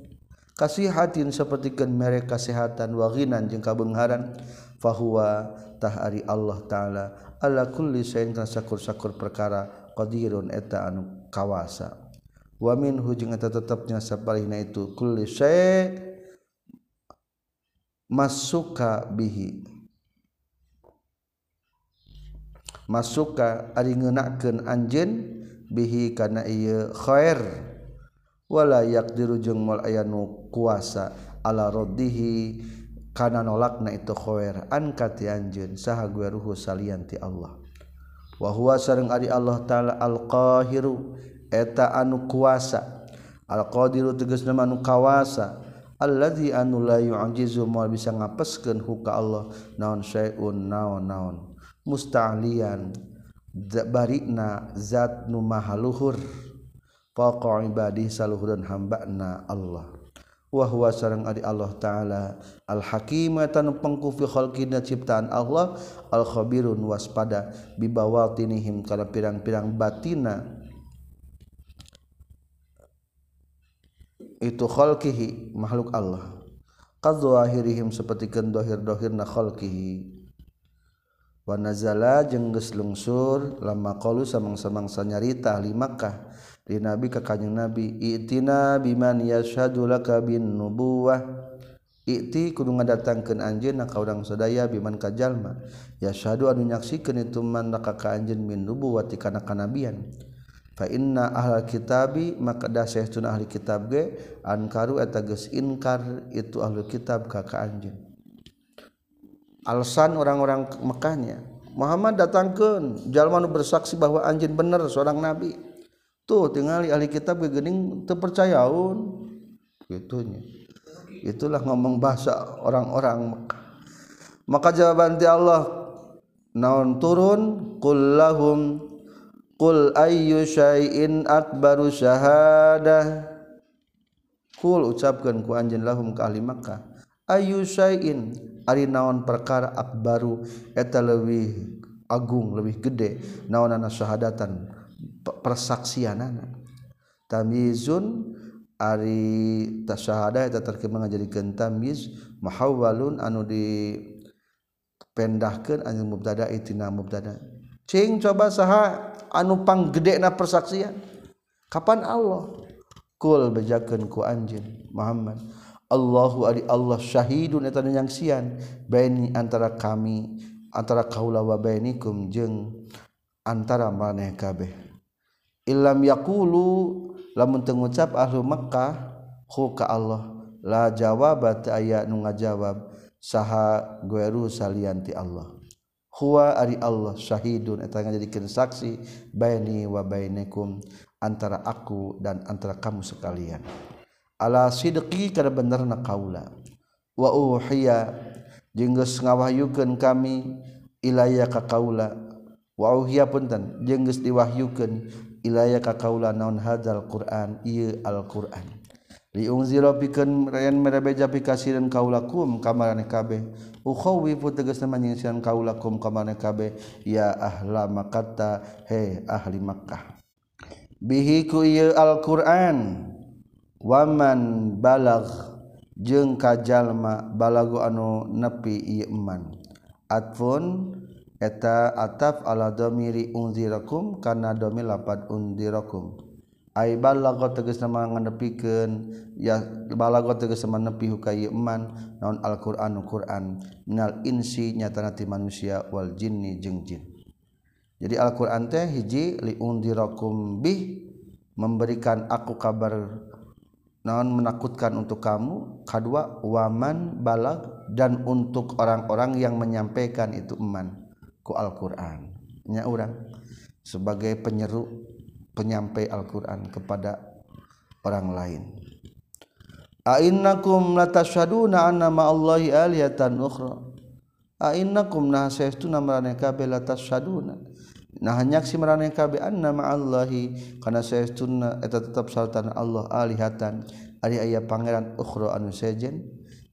Speaker 1: kasihatin sepertikan merek kesehatan waginan jeung kabengharan fahuwa tah ari Allah taala. Ala kulli sayin kana sakur-sakur perkara qadirun eta anu kawasa. Wa minhu jeung eta tetepnya saparihna itu kulli say masuka bihi. Masuka ari ngeunakeun anjeun bihi kana ieu khair. walayak dirujung mal ayanu kuasa ala raddihi kana nolakna itu khoer ankati anjeun saha gueruhu salian ti Allah. Wa huwa sareng ari Allah taala al qahiru eta anu kuasa. Al qadiru tegasna anu kawasa. Alladzi anu la yu'jizu moal bisa ngapeskeun huka Allah naon syai'un naon naon. Musta'lian barina zat nu mahaluhur luhur pokok ibadi saluhuran hambana Allah. Wa huwa sareng adi Allah taala. Al hakim tan pengku fi khalqina ciptaan Allah. Al khabirun waspada bi bawatinihim kana pirang-pirang batina. Itu khalqihi makhluk Allah. Qadzahirihim seperti dohir-dohirna khalqihi. Wanazala jengges lungsur lama kolu samang-samangsa nyarita limakah di nabi ke kanyang nabi itina biman yasyadula kabin nubuwah. Ikti kudu ngadatangkeun anjeun ka urang sadaya biman kajalma yasyadu anu nyaksikeun itu man ka ka anjeun min nubuwati kana kanabian. Fa inna ahlal kitabi maka dah saestuna ahli kitab ge ankaru eta geus inkar itu ahli kitab ka ka anjeun. Alasan orang-orang Mekahnya Muhammad datangkan jalman bersaksi bahwa anjing benar seorang nabi tuh tinggal ahli kitab gening terpercayaun gitunya. Itulah ngomong bahasa orang-orang. Mekah maka jawaban ti Allah naon turun? Qul lahum. Qul ayyu syai'in akbaru syahadah qul ucapkan ku anjeun lahum ka ahli Makkah. Ayyu syai'in. Naon perkara Akbaru eta lebih Agung lebih gede. Naon syahadatan persaksianana tamizun ari tasyahada eta terkema ngajadikeun tamiz muhawwalun anu di pendahkeun anil mubtada eh, itina mubtada. Cing coba saha anu panggedena persaksian? Kapan Allah? Kul bejakeun ku anjeun Muhammad. Allahu ari Allah syahidun eta nyangsian. Baini antara kami antara kaula wa bainikum jeung antara maneh kabeh. ilam yakulu lamun tengucap ahlu Mekkah hu ka Allah la jawabat aya nu ngajawab saha gueru salianti Allah. Huwa ari Allah syahidun. Eta ngajadikeun saksi baini wa bainakum antara aku dan antara kamu sekalian. Ala sidqi kana benerna kaula. Wa uhiya jeung geus ngawahyukeun kami ilaya ka kaula. Wa uhiya punten jeung geus diwahyukeun ilaya ka kaula naon hadzal Qur'an ieu Al-Qur'an. Liung zero pikeun rayan merebeja pikasireun kaula kum ka kabeh. Ukhawifu tegasna manyingsieun kaula kum ka kabeh. Ya ahla makata he ahli Makkah. Bihi ku ieu Al-Qur'an. Waman balagh jeung ka jalma balagu anu nepi ieu iman atfun eta ataf ala domiri unzirakum kana domi lapat unzirakum. Ay balago tegas nama nganepikeun ya balago tegas nama nepi hukai iman naon Al-Qur'an Qur'an. Minal insi nyata ti manusia wal jinni jeung jin. Jadi Al-Qur'an teh hiji li unzirakum bih memberikan aku kabar naon menakutkan untuk kamu. Kedua waman balag dan untuk orang-orang yang menyampaikan itu iman ku Al-Quran. Nya orang sebagai penyeru penyampai Al-Quran kepada orang lain. A'innakum latasyaduna anna ma'allahi aliyatan ukhra. A'innakum nah saestuna marane kabeh latasyaduna Nah hanyak si marane kabeh anna ma'allahi kana saestuna eta tetap saltan Allah alihatan. Ari aya pangeran ukhra anu sejen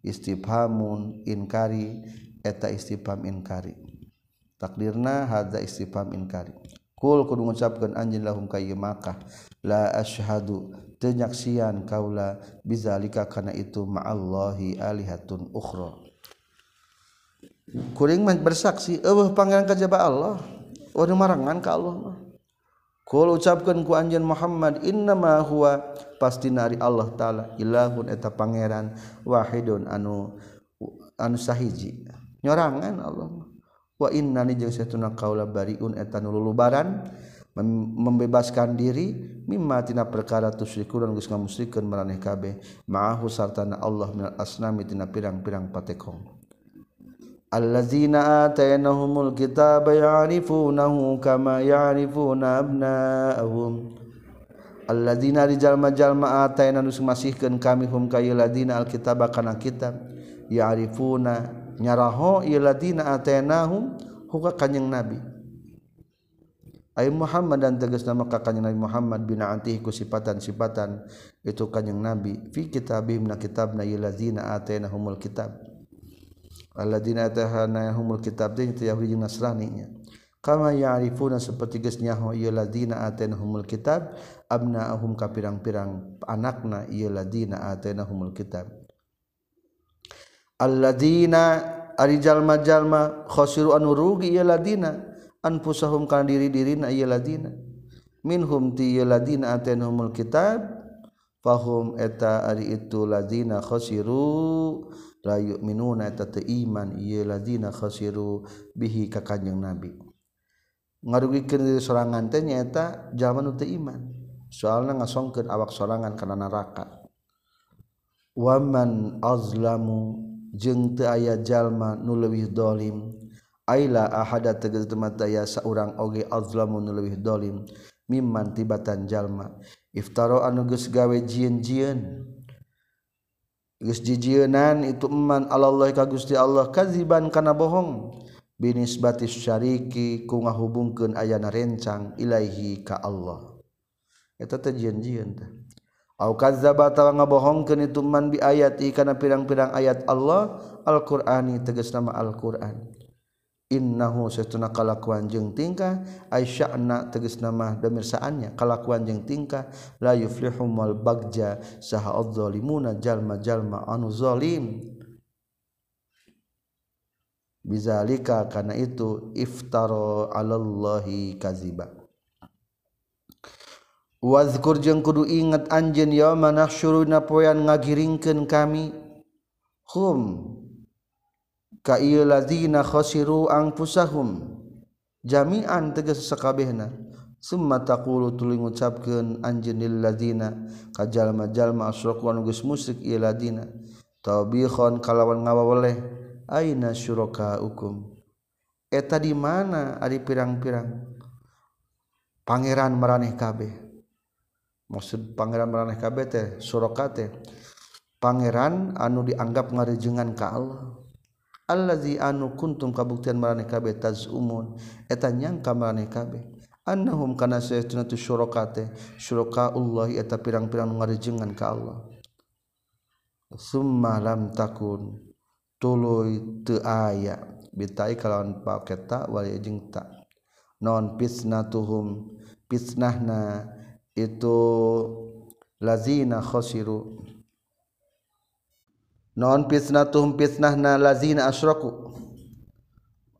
Speaker 1: istifhamun inkari eta istifham inkari. takdirna hadza istifham inkari. Kul kudu ngucapkeun anjeun lahum ka ieu Makkah. La asyhadu teu nyaksian kaula bizalika kana itu ma'allahi alihatun ukhra. Kuring mah bersaksi eueuh pangeran kajaba Allah. Waduh marangan ka Allah mah. Kul ucapkeun ku anjeun Muhammad innama huwa pasti nari Allah taala ilahun eta pangeran wahidun anu anu sahiji. Nyorangan Allah mah. nani kaulaun etanulubaran membebaskan diri mimma tina perkara tusyrikuran geus ngamusyrikeun maraneh kabeh. Ma'ahu sartana Allah minal asnami tina pirang-pirang patekong. Allazina atainahumul kitaba ya'rifunahu kama ya'rifuna abna'ahum. Allazina rijalma-jalma ataina nusmasihkeun kami hum kayu ladina alkitaba kana kitab ya'rifuna nyaraho iladina atenahum huka kanyang nabi. Ay Muhammad dan tegas nama ka kanyang nabi Muhammad bina antih ku sifatan-sifatan itu kanyang nabi. Fi kitabihim na kitabna iladina atenahumul kitab. Alladina atenahumul kitab teh itu Yahudi jeung Nasrani nya. Kama ya'rifuna seperti geus nyaho ieu ladina atenahumul kitab abnaahum ka pirang-pirang anakna ieu ladina atenahumul kitab. alladzina arijal majalma khasiru anu rugi ladina anfusahum kana diri-dirina ieu ladina. Minhum ti ya ladina atenhumul kitab fahum eta ari itu ladina khosiru la yu'minuna eta teu iman ieu ladina khosiru bihi ka kanjeng nabi. Ngarugikeun diri sorangan teh nyaeta jalma nu teu iman. Soalna ngasongkeun awak sorangan kana neraka waman azlamu jeung teu aya jalma nu leuwih dolim. Aila ahada tegas temata ya saurang oge azlamu nu leuwih dolim. Mimman tibatan jalma. Iftaro anu geus gawe jieun-jieun. Geus jijienan itu eman Allah ka Gusti Allah. Kaziban kana bohong. Binisbati syariki ku ngahubungkeun ayana rencang ilaihi ka Allah. Eta teh jieun-jieun teh. kadzdzaba tawa ngabohongkeun itu man bi ayati kana pirang-pirang ayat Allah Al-Qur'ani tegas nama Al-Qur'an. Innahu satuna kalakuan jeung tingkah aisya'na tegas nama damirsaannya kalakuan jeung tingkah la yuflihum mal bagja saha adzalimuna jalma-jalma anu zalim. Bizalika kana itu iftara alallahi kadziba Wazkur jeung kudu inget anjeun yauma nahsyuruna poean ngagiringkeun kami. Hum. Ka lazina khosiru khasiru anfusahum. Jami'an tegas sakabehna. Summa taqulu tuluy ngucapkeun anjeun lil ladina ka jalma-jalma asyraku anu geus musyrik ieu ladina taubihon kalawan ngawaweleh aina syuraka hukum eta di mana ari pirang-pirang? Pangeran maraneh kabeh. maksud Pangeran meraneh KBT surokate Pangeran anu dianggap ngarijengan ka Allah. Allazi anu kuntum kabuktian maraneh kabeh tazumun. Eta nyangka maraneh kabeh. Annahum kana sayatuna tu syurakate syurakaullah eta pirang-pirang ngarijengan ka Allah. Summa lam takun tuluy teu aya bitai kalawan paketa wal jeung ta non pisnatuhum pisnahna itu lazina khosiru non pisnah tuhum pisnah na lazina asroku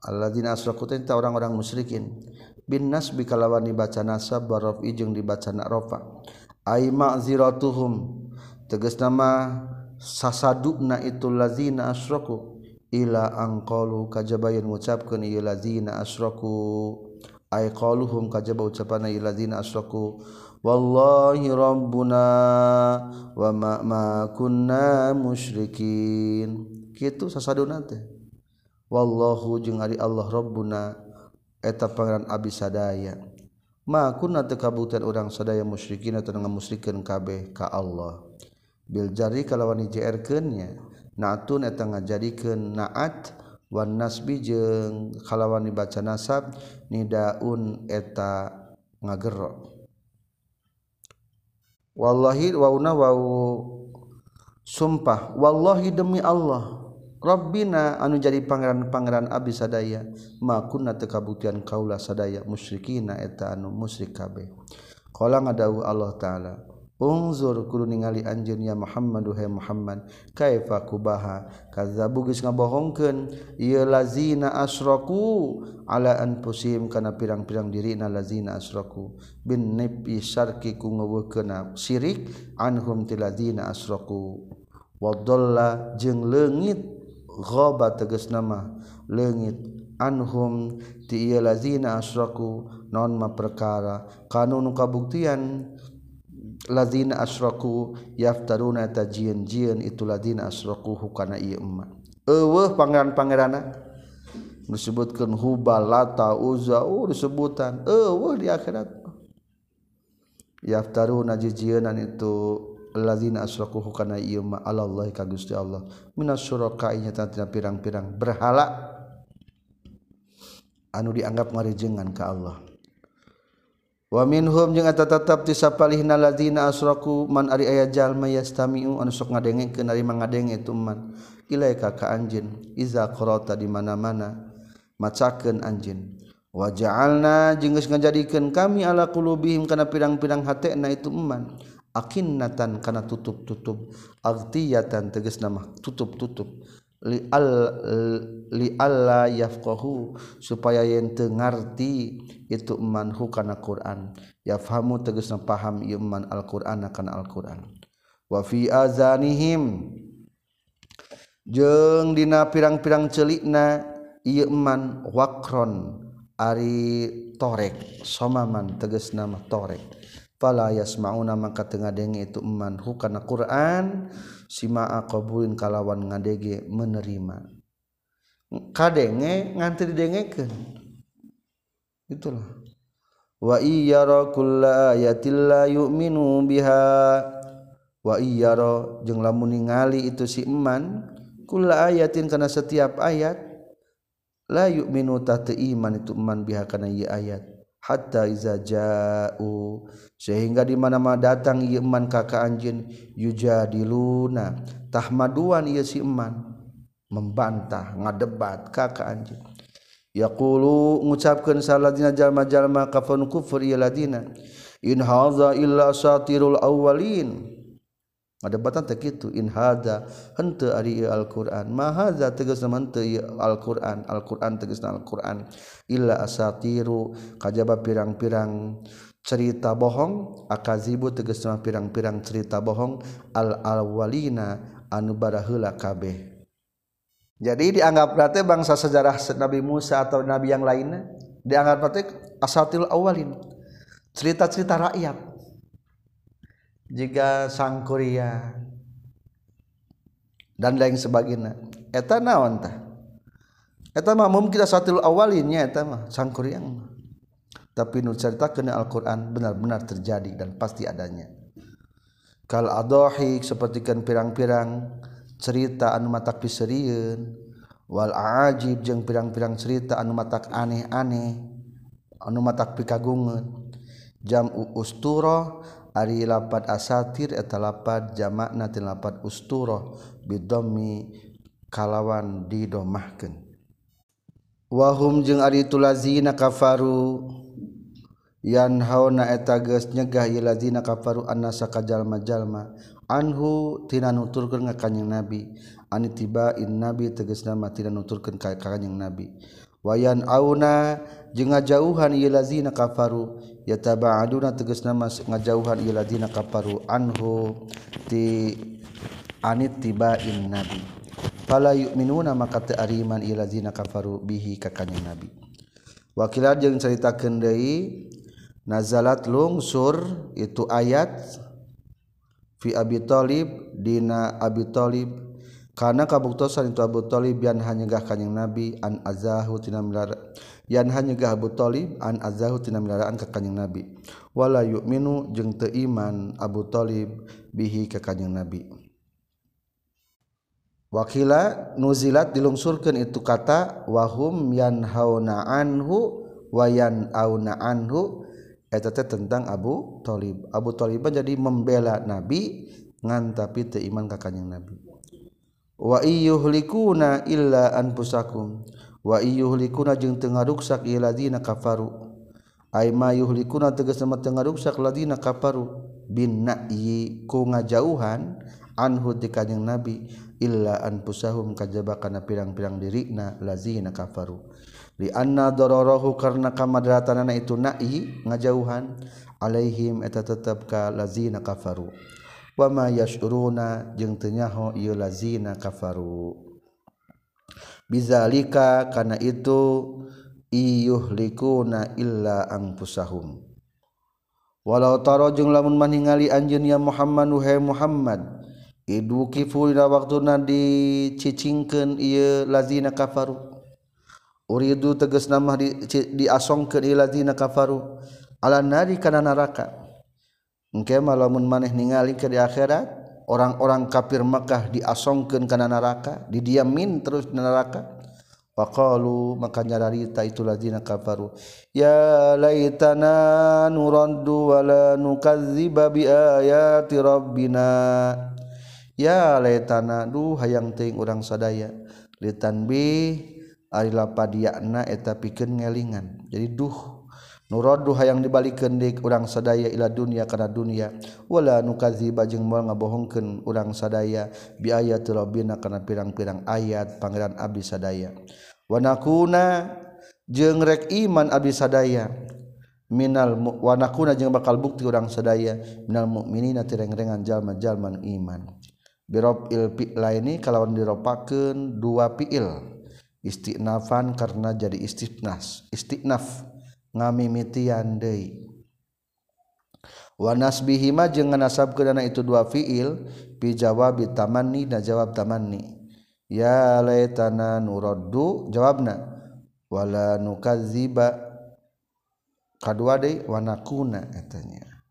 Speaker 1: Alladzina asraku teh orang-orang musyrikin. Bin nasbi kalawan dibaca nasab barof ijung dibaca nakrofa aima ma'ziratuhum. Tegas nama sasadukna itu lazina asraku ila angqalu kajabayan ngucapkeun ieu lazina asraku ai qaluhum kajaba ucapanna ieu lazina asraku wallahi rabbuna wa ma ma kunna musyrikin. Kitu sasaduna teh. Wallahu jeung ari Allah rabbuna eta pangeran abis sadaya. Ma kunna teu kabuktian urang sadaya musyrikin atau ngamusyrikeun kabeh ka Allah. Bil jari kalawan dijerkeun nya naatun eta ngajadikeun naat wan nasbi jeung kalawan dibaca nasab nidaun eta ngagerok. wallahi wauna wa sumpah. Wallahi demi Allah Rabbina anu jadi pangeran-pangeran Abis sadaya makuna tekabutian kaula sadaya musyrikina eta anu musyrik kabeh. Qala ngadawuh Allah taala Unzur kudu ningali anjeun ya Muhammad duhai Muhammad. Kaifa kubaha? Kadzabu geus ngabohongkeun. Ieu lazina asyraku ala anfusihim kana pirang-pirang dirina lazina asyraku bin nipi syarki ku ngeuweukna syirik anhum ti lazina asraku wadalla jeung leungit ghaba tegas nama. Leungit anhum ti ieu lazina asyraku non ma perkara. Kanun kabuktian lazina asraku yaftaruna tajian jian itu lazina asraku hukana ieu emma. Eueuh pangeran pangerana disebutkan hubal lata uza oh disebutan. Eueuh di akhirat. Yaftaruna jijianan itu lazina asraku hukana ieu emma. Allah ka gusti Allah. Minas syuraka inya tantina pirang-pirang. Berhala. Anu dianggap ngarijengan ka Allah. waminhum jeung eta tetep ti sapalihna ladzina asraku man ari aya jalma yastamiu anu sok ngadengekeun ari mangadenge itu man. Ilaika ka anjeun iza qarata di mana-mana macakeun anjeun. Wa ja'alna jeung geus ngajadikeun kami ala qulubihim kana pirang-pirang hatena itu man. Akinnatan kana tutup-tutup agtiyatan tegas nama tutup-tutup. lialla yafqahu supaya yen teu ngarti itu manhu kana Quran. Yafhamu tegasna paham ieu man Al-Qur'an kana Al-Qur'an. Wa fi azanihim jeung dina pirang-pirang celikna ieu man waqron ari torek somaman tegas nama torek. Fala yasmauna maka tengah ngadenge itu manhu kana Quran. simaa qabulin kalawan ngadege menerima. Kadenge nganti didengekeun itulah. Wa iyyara kulla ayatil la yu'minu biha. Wa iyyara jeung lamun ningali itu si iman kulla ayatin kana setiap ayat la yu'minu ta iman itu iman biha kana ieu ayat. hatta iza ja'u. Sehingga di mana-mana datang ieu iman ka anjeun yujadiluna. Tahmaduan ieu si iman membantah ngadebat ka ka anjeun yaqulu ngucapkeun saladina jalma-jalma kafan kufur ieu ladina. In hadza illa satirul awwalin. Ngadebatan teh kitu in hadza henteu ari Al-Qur'an. Ma hadza tegasna henteu Al-Qur'an. Al-Qur'an tegasna Al-Qur'an. Illa asatiru kajaba pirang-pirang cerita bohong. Akazibu tegasna pirang-pirang cerita bohong. Al-awwalina anu baraheula kabeh. Jadi dianggap berarti bangsa sejarah Nabi Musa atau nabi yang lainnya dianggap berarti asatil awalin cerita-cerita rakyat jika sang Korea dan lain sebagainya. Eta naon tah? Eta mah mum kita satu awalnya eta mah sang Korea mah. Tapi nu cerita kena Al-Qur'an benar-benar terjadi dan pasti adanya. Kal adohi sepertikan pirang-pirang cerita anu matak piseurieun wal ajib jeung pirang-pirang cerita anu matak aneh-aneh anu matak pikagungeun jam ustura Ari lapat asatir eta lapat jamakna tin lapat usturah bidommi kalawan didomahkeun. Wahum jeung ari tulazina kafaru yan hauna eta geus nyegah ieu lazina kafaru annasa ka jalma-jalma anhu tina nuturkeun ka kanjing nabi. Anitiba in nabi tegasna mah tina nuturkeun ka kanjing nabi. Wayan auna jeung ngajauhan ieu lazina kafaru. ya tabaaduna tegasna nama ngajauhan iladina kafaru anhu ti anit tibain nabi. Fala yu'minuna maka teu ariman iladina kafaru bihi ka kanjing nabi. Wakilat jeung caritakeun deui nazalat lungsur itu ayat fi abi thalib dina abi thalib karena kabuktosan itu Abu Thalib yang hanyegah kanjing Nabi an azahu tina milar yan hanyegah Abu Thalib an azahu tina milaraan ka Nabi. Wala yu'minu jeung teu iman Abu Thalib bihi ka kanjing Nabi. Wakila nuzilat dilungsurkan itu kata wahum yanhauna anhu wa yanauna anhu. Tentang Abu Thalib Abu Thalibah jadi membela nabi ngan tapi teu iman ka kanjing nabi. Wa iyyuhlikuna illa anfusakum wa yuhlikuna jeung teu ngaruksak ieu ladina kafaru. Ay ma yuhlikuna tegasna teu ngaruksak ladina kafaru. Bin na'yi ku ngajauhan anhu ti kanjing nabi illa anfusahum kajaba kana pirang-pirang dirina lazina kafaru. Li anna dararahu karna kamadaratanana itu na'yi ngajauhan alaihim eta tetep ka lazina kafaru. Wa ma yashuruna jeung teu nyaho ieu lazina kafaru. bizalika karena itu iyuhlikuna illa angpusahum walau taro jeung lamun maningali anjeun ya Muhammad uhe Muhammad idu kifu dina waktuna dicicingkeun ieu lazina kafaru. Uridu tegas mah di, diasongkeun ieu lazina kafaru. Ala nari kana neraka engke malamun maneh ningali ke di akhirat orang-orang kafir Makkah diasongkan karena neraka didiamin terus neraka. Faqalu maka nyararita itu ladina kafaru. Ya laitana nuraddu wa la nukadziba bi ayati rabbina. Ya laitana duh hayang teuing urang sadaya. Litanbih ari lapadiana eta pikeun ngelingan. Jadi duh nurodu hayang dibalik kendik urang sadaya ila dunia kana dunia. Wala nukazi jeung moal ngabohongkeun urang sadaya bi terobina karena kana pirang-pirang ayat pangeran abdi sadaya. Wa nakuna jeung rek iman abdi sadaya. Minal wa nakuna jeung bakal bukti urang sadaya. Minal mukminina tireng-rengan jalma-jalman iman. Birob il laini kalawan diropakeun dua fiil. Istinafan karena jadi istinaf istinaf. ngamimitian deui wanas bihima jeung nganasabkeun kedana itu dua fiil pi jawab tamanni da jawab tamanni. Ya laitana nuraddu jawabna wala nukadziba. Kadua deui wanakuna katanya.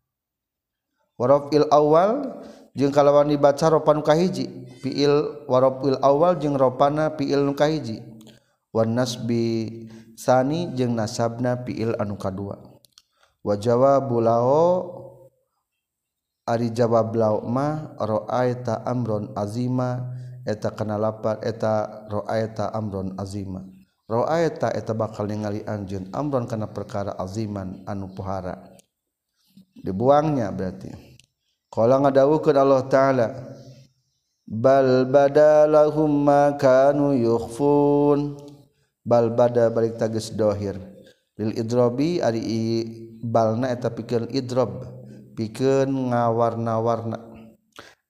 Speaker 1: Warofil awal jeung kalawan dibaca ropan kahiji. Fiil warofil awal jeung ropana fiil nu kahiji. Wan nasbi Sani jeung nasabna fiil anu kadua. Wa jawabu lao ari jawab lao mah ra'aita amron azima. Eta kana lapar eta ra'aita amron azima. Ra'aita eta bakal ningali anjeun amron kana perkara aziman anu pohara. Dibuangnya berarti. Qala ngadawukeun Allah taala bal badalahum ma kanu yukhfun. balbada balik tages dohir. Lil idrobi ari balna eta pikeun idrob. Pikeun ngawarna-warna.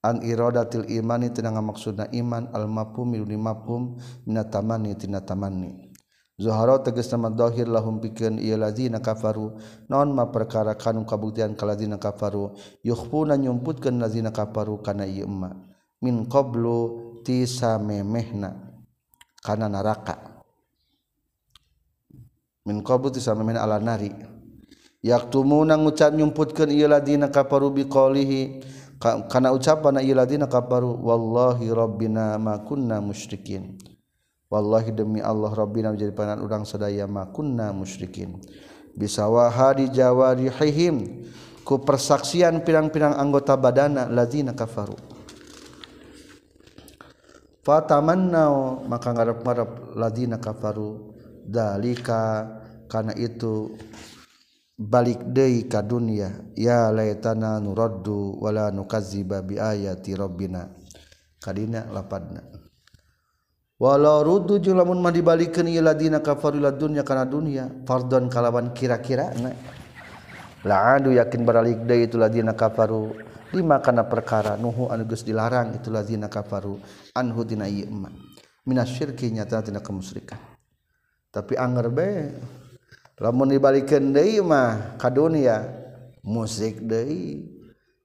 Speaker 1: An iradatil imani tina ngamaksudna iman al mafhum min mafhum minatamani tina tamani. Zuhara tegas nama dohir lahum pikeun ieu lazina kafaru. Non ma perkara kanu kabuktian kalazina kafaru. Yukhfuna nyumputkeun lazina kafaru kana ieu emma min qablu tisamemehna kana neraka min qabut sama min ala nari. Yaktumuna ngucap nyumputkeun ieu ladina kafaru biqaulihi kana ucapan ieu ladina kafaru wallahi rabbina ma kunna musyrikin. Wallahi demi Allah rabbina menjadi panan urang sadaya ma kunna musyrikin. Bisawaha di jawarihim ku persaksian pirang-pirang anggota badana ladina kafaru. Fatamanna maka ngarep-ngarep ladina kafaru dalika karena itu balik deui ka dunya ya laitana nuraddu wala nukazziba bi ayati rabbina. Kadina lapadna. Walau ruddu lamun mah dibalikeun ieu ladina kafaru ila dunya kana dunya fardon kalawan kira-kira na. Adu yakin baralik deui itu ladina kafaru. Lima kana perkara nuhu anu geus dilarang itu ladina kafaru. Anhu tina ieu mah minasyirki nyata tina kemusyrikan. tapi anger be lamun dibalikeun deui mah ka dunia musik deui.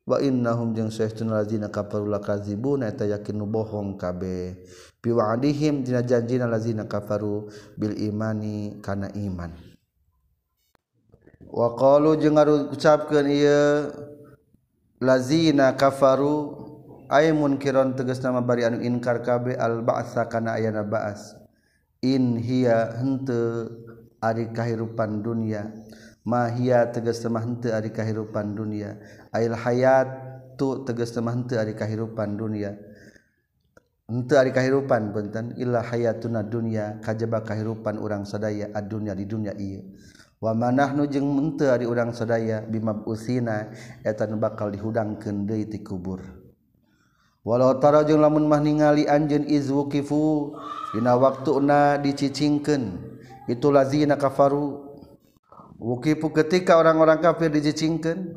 Speaker 1: Wa innahum jeung saestuna lazina kafaru lakazibun eta yakin nu bohong kabeh. Biwa'dihim dina janjina lazina kafaru bil imani kana iman. Wa qalu jeung ngucapkeun ieu lazina kafaru ay munkiron tegas nama bari anu inkar kabeh al ba'sa kana ayana ba'as. inhia hente ari kahirupan dunia. Mahia tegas temah hente ari kahirupan dunia. Ail hayat tu tegas temah hente ari kahirupan dunia. Hente ari kahirupan benten illa hayatuna dunia kajaba kahirupan urang sadaya ad dunia di dunia ieu. Wa manahnu jeung henteu ari urang sadaya bimab usina eta bakal dihudangkeun deui ti kubur. walau tara jeung lamun mah ningali anjeun izwukifu dina waktuna dicicingkeun itu lazina kafaru. Wukifu ketika orang-orang kafir dicicingkeun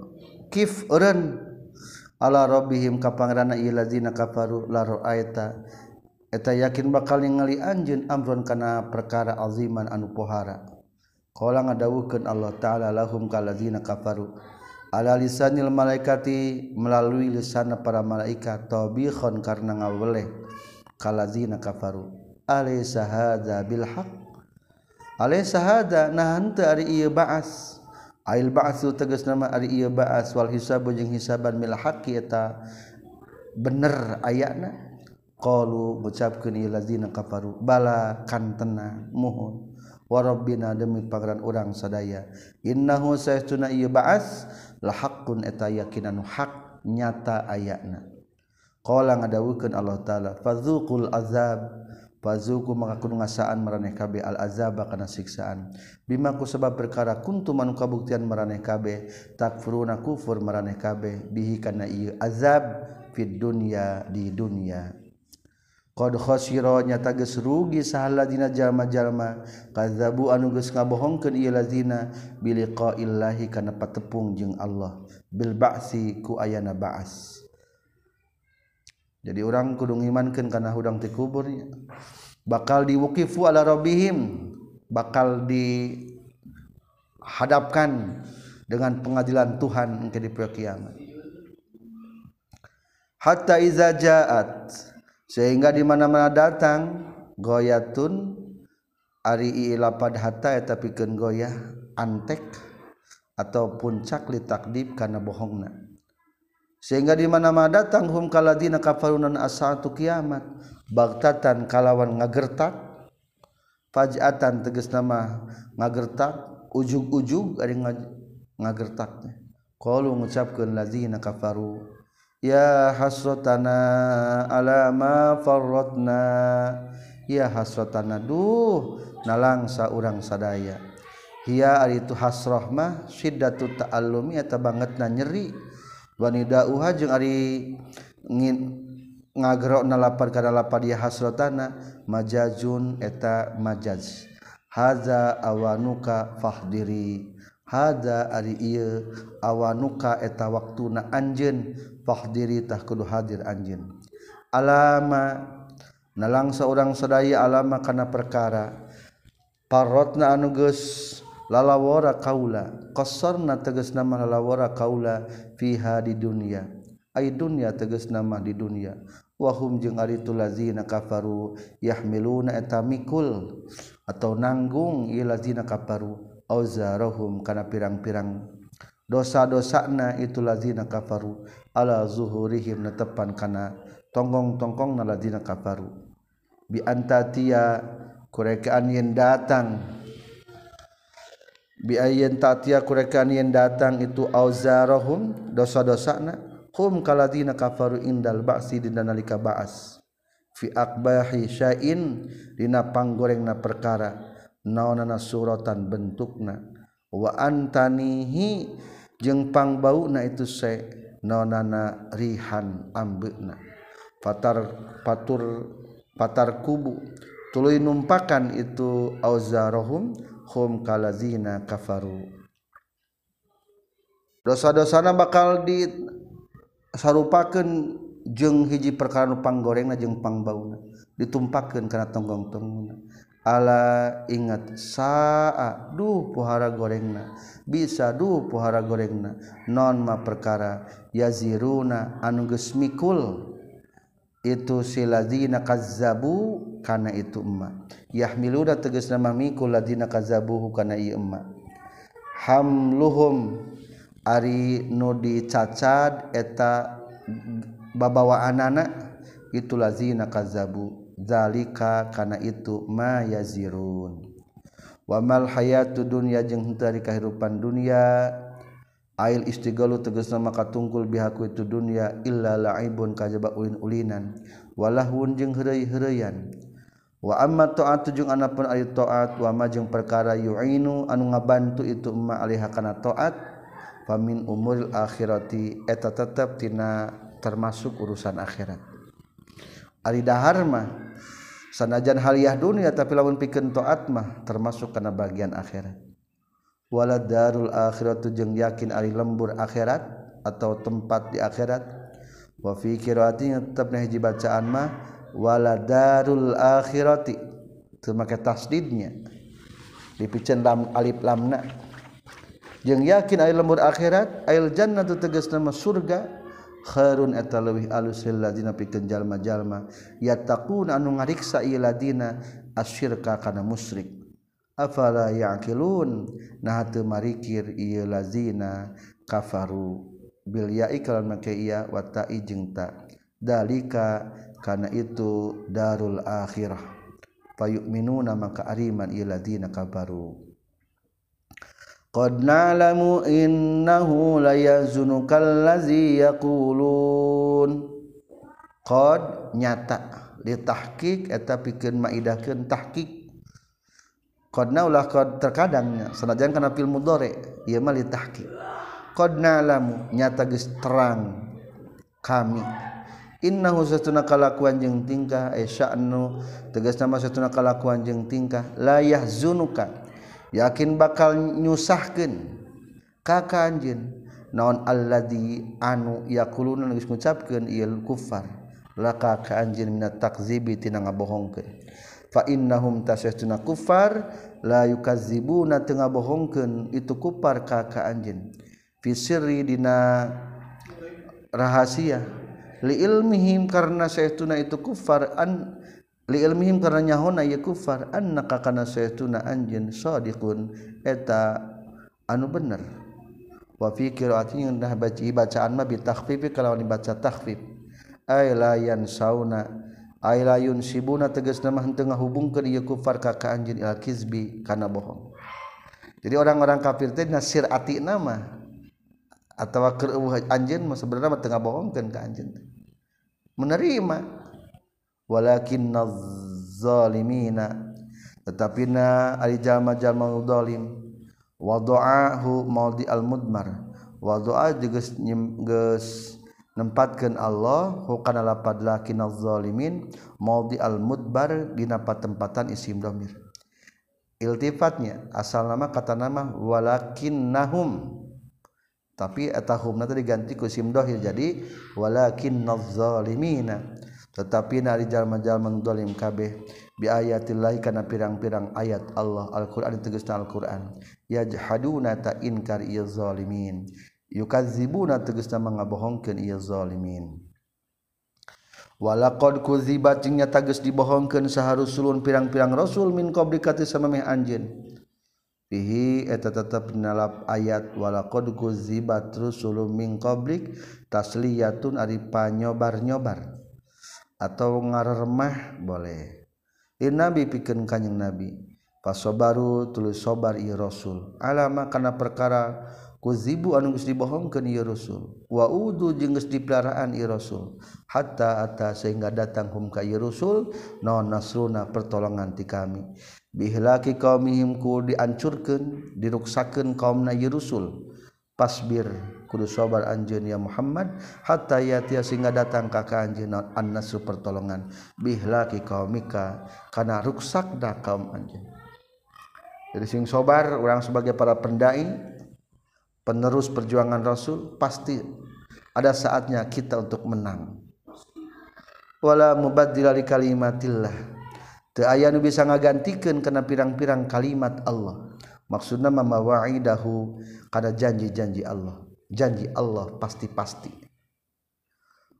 Speaker 1: kif eureun. Ala rabbihim ka pangarana ieu lazina kafaru la ra'aita eta yakin bakal ningali anjeun amron kana perkara aziman anu pohara. Qala ngadawuhkeun Allah taala lahum kalazina kafaru. ala lisanil malaikati melalui lisana para malaikat tabihon karena ngaweleh kalazina kafaru. Alaysa hadza bil haqq alaysa hadza? Nah henteu ari ieu ba'as. Ail ba'su tegas nama ari ieu ba'as. Wal hisabu jeung hisaban mil haqqi eta bener ayana. Qalu ngucapkeun ieu lazina kafaru. Bala kantena muhun. Warabbina demi pangeran urang sadaya. Innahu saytuna ieu ba'as. lahakun eta yakinan hak nyata ayatna qala ngadawukeun Allah taala fadzuqul azab. Pazuku maka kudu ngasaan maraneh kabeh al azaba kana siksaan. Bimaku sebab perkara kuntu anu kabuktian maraneh kabeh takfuruna kufur maraneh kabeh bihi kana ieu azab fid dunya di dunya. Qad khasira nyata geus rugi sahaladina jalma-jalma. Kadzabu anu geus ngabohongkeun ieu lazina biliqaillahi kana patepung jeung Allah. Bil ba'si ku ayana ba'as. Jadi orang kudu ngimankeun kana hudang ti kuburnya bakal diwukifu ala rabbihim. Bakal dihadapkan dengan pengadilan Tuhan ke di kiamat. Hatta iza ja'at sehingga di mana-mana datang goyatun Ari lapad hatta eta pikeun goyah antek atau puncak li takdib kana bohongna. Sehingga di mana-mana datang hum kaladina kafarunan asatu kiamat bagtatan kalawan ngagertak fajatan tegas nama ngagertak ujug-ujug ari ngagertaknya. Qalu ngucapkeun lazina kafaru ya hasratana ala ma farratna. Ya hasratana duh nalangsa urang sadaya. Hiya ari itu hasrah mah syiddatu ta'allumi eta bangetna nyeri. Wanidauha jeung ari ngin ngagerokna lapar kana lapar ya hasratana majazun eta majaz. Haza awanuka fahdiri hada ari ieu awanuka eta waktuna anjeun fahdiri tah kudu hadir anjeun. Alama nalang seorang sadaya alama kana perkara parotna anu geus lalawara kaula qasarna tegas nama lalawara kaula fiha di dunya ai dunya tegas nama di dunya wahum jeung ari tu lazina kafaru yahmiluna eta mikul atau nanggung ieu lazina kafaru. Auzarahum kana pirang-pirang dosa-dosana itu lazina kafaru. Ala zuhurihim netepan kana tonggong-tonggong na lazina kafaru. Bi antatia kurekaan yen datang. Biayen tatia kurekan yang datang itu auzarohum dosa-dosana. Hum kaladina kafaru indal ba'si dina nalika ba'as. Fi akbahi sya'in dina panggorengna perkara naonana suratan bentukna. Wa antanihi jeung pangbauna itu se naonana rihan ambeuna. Fatar patur patar kubu. Tuluy numpakan itu auzarohum hum kalazina kafaru. Dosa-dosana bakal di sarupakeun jeung hiji perkara nu panggorengna jeung pangbauna. Ditumpakeun kana tonggong-tonggongna. ala ingat saa duh pohara gorengna bisa duh pohara gorengna. Nonma perkara yaziruna anu geus mikul itu silazina kazzabu kana itu emma. Yahmiluna tegas nama mikul ladina kazzabuhu kana ieu emma. Hamluhum ari nu dicacad eta babawa anana itu lazina kazzabu. zalika kana itu ma yazirun. Wamal hayatu dunya jeung henteu ari kahirupan dunya ail istigalu tegasna maka tungkul bihaku itu dunya illa laibun kajaba ulin-ulinan. Walahun jeung heureuy-heureuyan wa amma ta'atu jeung anapun ari ta'at wa ma jeung perkara yu'inu anu ngabantu itu ma alaiha kana ta'at famin umuril akhirati eta tetep tina termasuk urusan akhirat. Ari dahar mah sanajan haliah dunia tapi lawan pikeun taat mah termasuk kana bagian akhirat. Wala darul akhiratu jeung yakin ari lembur akhirat atau tempat di akhirat. Wa fi qiraati tetep hiji bacaan mah wala darul akhirati. Teu make tasdidnya. Dipicen lam alif lamna jeung yakin ari lembur akhirat ail jannatu tegasna surga. khairun eta leuwih alus lil ladina pikeun jalma-jalma yattaquna anu ngariksa ieu ladina asyirka kana musyrik. Afala yaqilun? Nah teu marikir ieu lazina kafaru. Bil ya'i kalan make iya wa ta'i jeung ta. Dalika kana itu darul akhirah. Fayu'minuna maka ariman ieu ladina kafaru. Qad na'lamu innahu la yazunukal ladzi yaqulun. Qad nyata ditahqiq eta pikeun maidahkeun tahqiq. Qadna ulah qad terkadangnya sanajan kana fil mudhari ieu mah litahqiq. Qad na'lamu nyata geus terang kami innahu satuna kalakuan jeung tingkah ay sya'nu tegas nama satuna kalakuan jeung tingkah la yahzunuka yakin bakal nyusahkan Ka anjeun naon aladi anu yakulun nulis gucapkan il kufar. Laka ka anjin minat takzibi tina ngabohongkeun. Fa innahum tasyatuna kufar la yukazibuna teu ngabohongkeun itu kufar ka ka anjin fi sirri dina rahasia li ilmihim karna saytuna itu kufar an ilmihim karena nyahona ya kufar annaka kana saytuna anjeun sadiqun. Eta anu bener. Wa fi qiraati dah baca bacaan mah bi takhfif kalau dibaca takhfif. Ay la yansauna ay la yunsibuna tegasna mah henteu ngahubungkeun ieu kufar ka ka anjeun al kizbi kana bohong. Jadi orang-orang kafir teh nasir ati nama atau keur anjeun mah sebenarnya mah teu ngabohongkeun ka anjeun menerima. Walakin zalimina. Tetapi na ali jalma jalma zalim wa du'ahu maudi al mudmar wa du'a geus geus nempatkeun Allah. Hukana lapad lakin zalimin. Maudi al mudbar dina tempatan isim domir. Iltifatnya asal nama kata nama walakin nahum tapi etahum nanti diganti ku sim dohir. Jadi walakin nazalimina tetapi narijal-majal mengdolim kabeh biayatillahi karena pirang-pirang ayat Allah Al-Quran tegesna Al-Quran. Yajhaduna ta inkar iya zalimin. Yukazibuna tegesna mengabohongkan iya zalimin. Walaqad kuzibat jeung nyata geus dibohongkeun saharusulun pirang-pirang rasul min qabli kati samameh anjeun fihi eta tetep nalap ayat walaqad kuzibat rusulun min qablik tasliyatun ari panyobar-nyobar. atau ngaremah boleh. Di nabi pikan kanyeng nabi pasobaru tulis sobar iya rasul. Alama karena perkara kuzibu anu geus dibohongkeun ieu rasul. Wa udu jeung geus dipelaraan ieu rasul. Hatta ata sehingga datang hum ka ieu rasul non nasruna pertolongan ti kami. Bihlaki qaumihim ku diruksakan diruksakeun kaumna ieu rasul. Pasbir kudu sobar Anj ya Muhammad hatta ya sehingga datang kakak anj ansu pertolongan. Bilaki kaumika karena ruksakda kaum anj jadi sing sobar orang sebagai para pendai penerus perjuangan rasul pasti ada saatnya kita untuk menangwala mubad di kalimatillah. Aya nu bisa ngagantikan kena pirang-pirang kalimat Allah maksudna mamawa'idahu kada janji-janji Allah. Janji Allah pasti-pasti.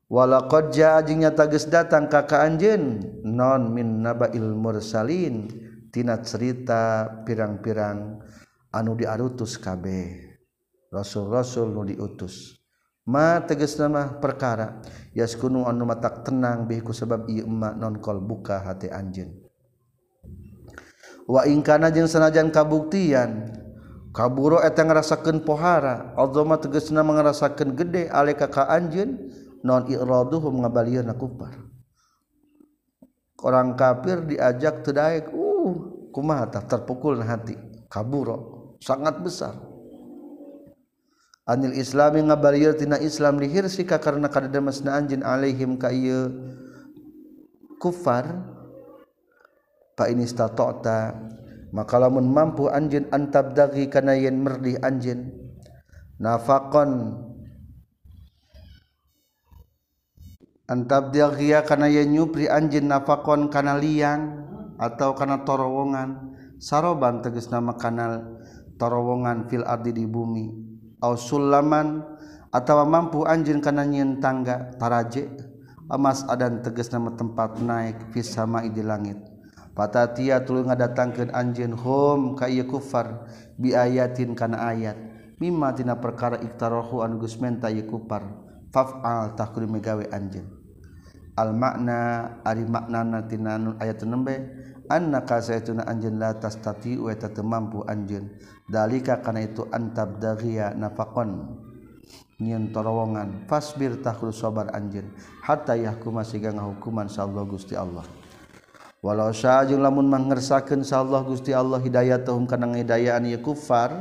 Speaker 1: Walaqad jaa jeung nyata datang ka ka anjeun non min nabail mursalin. Tina cerita pirang-pirang anu diarutus kabeh. Rasul-rasul nu diutus. Ma tegas nama perkara. Yaskunu anu matak tenang bihku sebab ieu emak non kol buka hati anjeun. waingkana jeung sanajan kabuktian kaburo eta ngarasakeun pohara azama tegasna ngarasakeun gede alika ka anjeun non iraduhum ngabalieuna kufar orang kafir diajak tedaik uh kumaha terpukul hati? Kaburo sangat besar. Anil islami ngabalieur tina islam lihir sika karena kadademasna anjeun alaihim ka kufar fa in istata'ta maka lamun mampu anjeun antabdagi kana yen merdi anjeun nafaqan antabdagi kana yen nyupri anjeun nafaqan kana liang atau kana torowongan saroban tegasna kanal torowongan fil ardi di bumi au sulaman atau mampu anjeun kana nyen tangga taraje emas adan tegas nama tempat naik fis sama di langit. Patatia tuluy ngadatangkeun anjeun hum ka ieu kufar biayatin kana ayat. Mimma tina perkara iktarahu anu geus menta ieu kufar. Faf'al tah megawe anjeun. Al makna ari maknana tina anu ayat nembe annaka saytuna anjeun la tastati wa ta mampu anjeun. Dalika kana itu antab daghiya nafaqon nyen torowongan fasbir tah sabar anjeun hatta yahkuma masih ngahukuman hukuman. gusti Allah. walau syajung lamun mangersakeun sa Allah Gusti Allah hidayatuhum kana ngidayaan ye kufar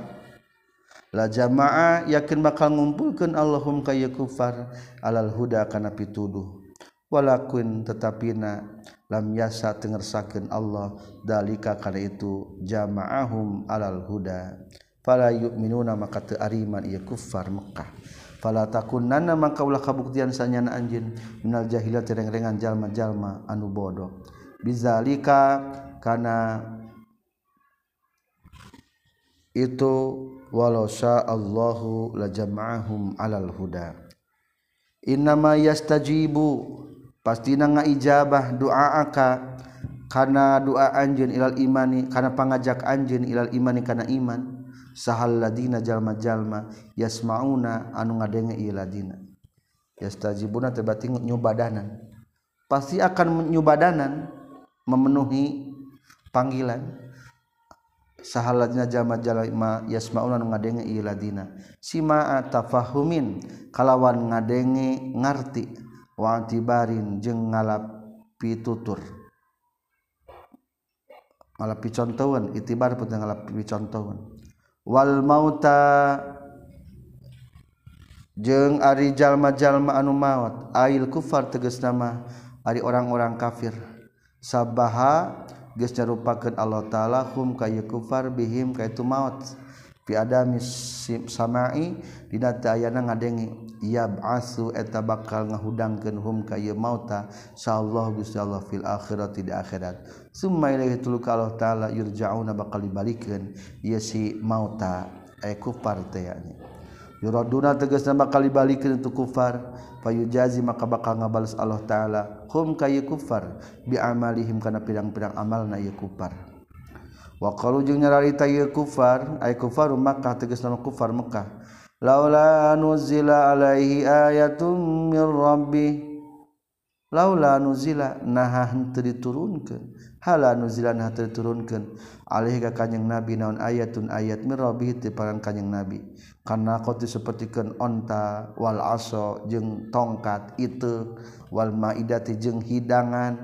Speaker 1: la jamaah yakin bakal ngumpulkeun Allahum ka ye kufar alal huda kana pituduh. Walakun tetapina lam yasa tengersakeun Allah dalika kana itu jamaahum alal huda. Fala yu'minuna maka teu ariman ieu kufar Mekah fala takunanna maka ulah kabuktian sanyana anjeun minal jahilat reng-rengan jalma-jalma anu bodoh. bizalika karena itu walau syaa Allahu la jama'ahum alal huda. Innama yastajibu pastina ngaijabah doaaka kana doa anjeun ilal imani kana pangajak anjeun ilal imani kana iman sahal ladina jalma-jalma yasmauna anu ngadenge ieu ladina. Yastajibuna tebati nyubadanan pasti akan nyubadanan memenuhi panggilan. Sahalatnya jama jalma yasmauna ngadenge iladina sima tafahumin kalawan ngadenge ngarti. Wa tibarin jeung ngalapi tutur ngalapi contohan itibar pun ngalapi contohan wal mauta jeung ari jalma-jalma anu maut ail kufar tegas nama ari orang-orang kafir. sabaha geus nyarupakeun Allah taala hum kayu kufar bihim kaitu maut. Fi adami samai dina teu aya ngadengi yab'asu eta bakal ngahudangkeun hum kayu mauta. Sallallahu gusti Allah fil akhirati di akhirat. Summa ilaihi tuluka Allah taala yurja'una bakal dibalikeun ieu si mauta ay kufar teh yuraduna tegas nama kali balikin itu kufar. Payu jazi maka bakal ngabales Allah Ta'ala. Hum kaya kufar. Bi amalihim kana pirang-pirang amal na kufar. Wa qalu jeung nyararita ya kufar ay kufar Makkah tegas nama kufar Makkah. Laula nuzila alaihi ayatun min rabbih laula nuzila nah henteu diturunkeun. hala nuzilan hati turunkan alih ka kanyang nabi naon ayatun ayat mirobi ti parang kanyang nabi. Karena kau disepertikan onta wal aso jeng tongkat itu wal maidati jeng hidangan.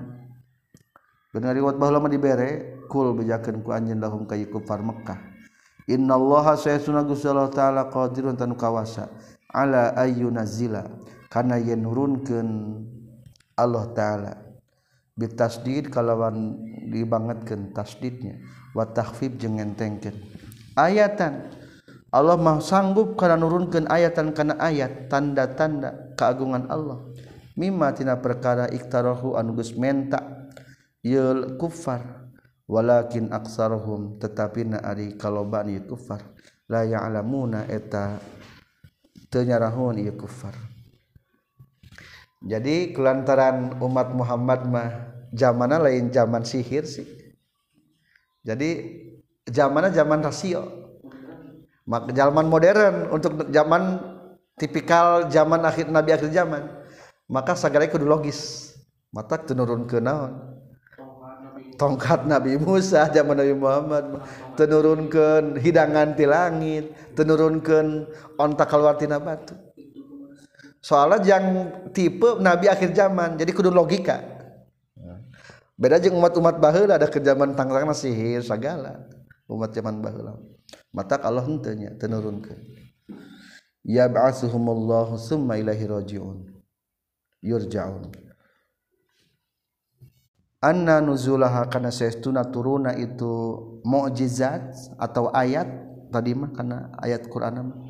Speaker 1: Benar riwat bahwa lama dibere kul bejakan ku anjen lahum kayu kufar Mekah innallaha sayyiduna gusti Allah taala qadirun tanu kawasa. Ala ayyunazila. Kana yen nurunkeun Allah taala. bitasdid kalawan dibangetkeun tasdidnya. Wa takhfif jeung ngentengkeun. Ayatan. Allah mah sanggup kana nurunkeun ayatan kana ayat tanda-tanda keagungan Allah. Mimma tina perkara iktarahu anu geus menta yul kufar. Walakin aksarhum tetapi na ari kaloban ieu kufar. La ya'lamuna eta teu nyarahun ieu kufar. jadi kelantaran umat Muhammad mah zamana lain zaman sihir sih. Jadi zamana zaman rasio. Mak zaman modern untuk zaman tipikal zaman akhir nabi akhir zaman. Maka segala kudu logis. Mata tenurun ke naon? Tongkat Nabi Musa zaman Nabi Muhammad tenurunkan hidangan ti langit tenurunkan ontak keluar tina batu. Soalnya yang tipe Nabi akhir zaman jadi kudu logika. Beda jeung umat-umat baheula ada ke zaman tangrangna sihir segala umat zaman baheula. Mata Allah henteu tenurunkeun ya ba'athuhumullahu summa ilaihi rajiun. Yurja'un. Anna nuzulaha kana saestuna turuna itu mukjizat atau ayat tadi mah kana ayat Quran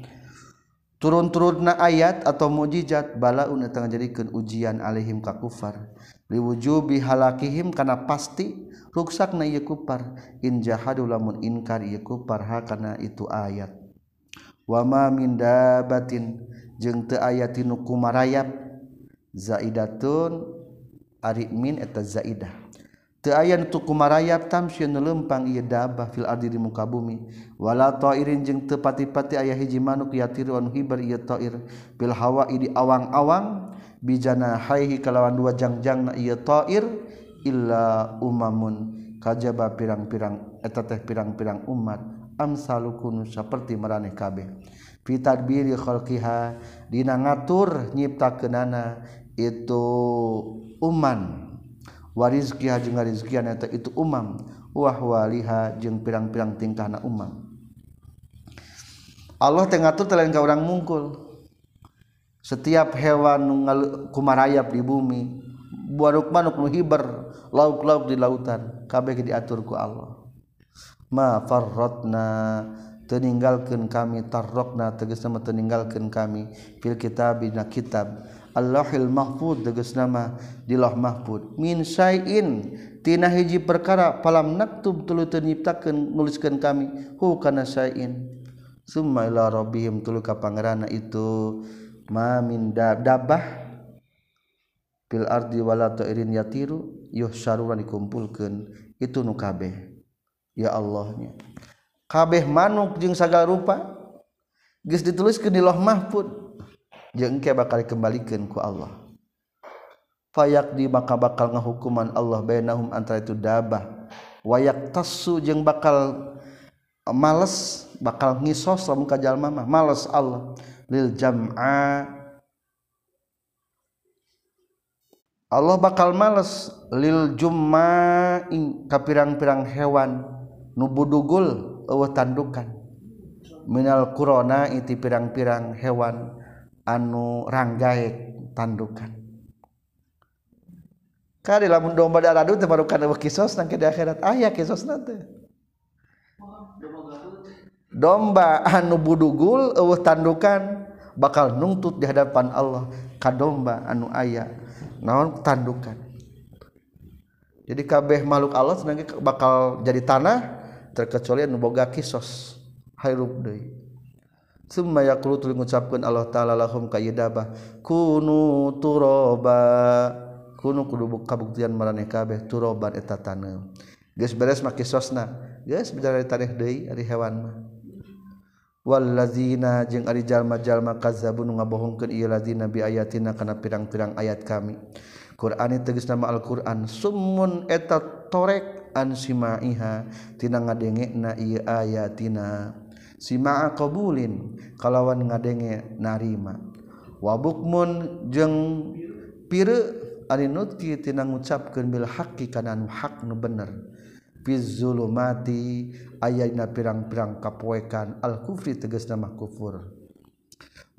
Speaker 1: turun-turunna ayat atau mukjizat balaun tengah jadikan ujian alaihim ka kufar. Liwujubi halakihim kana pasti ruksakna ieu kufar. In jahadu lamun inkar ieu kufar ha kana itu ayat. Wa ma min dabatin jeung teu aya tinu kumarayap. Zaidatun ari min eta zaidah. aya tukuma rayap lempang ia dabah fil ardi di muka bumi. Wala ta'irin jeung teu pati-pati aya hiji manuk yatiru hibar ieu ta'ir bil hawa'i di awang-awang bijana haihi kalawan dua jangjangna ieu ta'ir illa umamun. Kajaba pirang-pirang eta teh pirang-pirang umat amsalukun saperti maraneh kabeh. Fi tadbiri khalqiha dina ngatur nyiptakeunana itu uman. warizkiha jeung ngarizkian eta itu umam. Wah waliha jeung pirang-pirang tingkahna umam. Allah teh ngatur teh lain ka urang mungkul. Setiap hewan nu kumarayap di bumi buaruk manuk nu hiber lauk-lauk di lautan kabeh diatur ku Allah. Ma farratna teninggalkeun kami tarrokna tegasna meninggalkeun kami fil kitab dina kitab. Allahil Mahfud teges nama dilah Mahfud. Min sayin tina hiji perkara palam naktub tulu ternyiptakan nuliskan kami hu kana sayin summa ila rabbihim tulu ka pangerana itu ma min dabah fil ardi wala ta'irin yatiru yuhsyaruran dikumpulkeun itu nu kabeh. Ya Allahnya. Kabeh manuk jeung sagala rupa geus dituliskeun di Lauh Mahfud. jengke bakal dikembalikan ku Allah. Fayak di maka bakal ngahukuman Allah bainahum antara itu dabah. Wayak tasu jeng bakal males bakal ngisos lamun ka jalma mah males Allah. Lil jam'a. Allah bakal males. Lil jumma ka pirang-pirang hewan nu budugul eueuh tandukan. Minal qurona iti pirang-pirang hewan. anu ranggae tandukan. Kali lamun domba da teh baru eueuh kisos nang di akhirat. Ah, aya kisos nanti domba anu budugul eueuh tandukan bakal nuntut di hadapan Allah. Ka domba anu aya naon tandukan. Jadi kabeh makhluk Allah senangnya bakal jadi tanah terkecuali anu boga kisos. Hayrup deui. Sumayakulu tuli mengucapkan Allah ta'ala lahum kayidabah Kunu turoba. Kunu kudu kabuktian maraneh kabeh turoban eta taneu Geus beres maki sosna Geus beres taneh deui ari hewan mah. Wallazina jeung ari jalma-jalma kazzabun ngabohongkeun ieu lazina bi ayatina kana pirang-pirang ayat kami. Qur'ani tegas nama Al-Qur'an. Summun eta torek an simaiha tina ngadengekna ieu ayatina. simaa qabulin kalawan ngadenge narima. Wabukmun jeung pire ari nutki tina ngucapkeun bil haqqi kana nu hak nu bener. Fi zulumati aya dina pirang-pirang kapoekan al kufri tegasna nama kufur.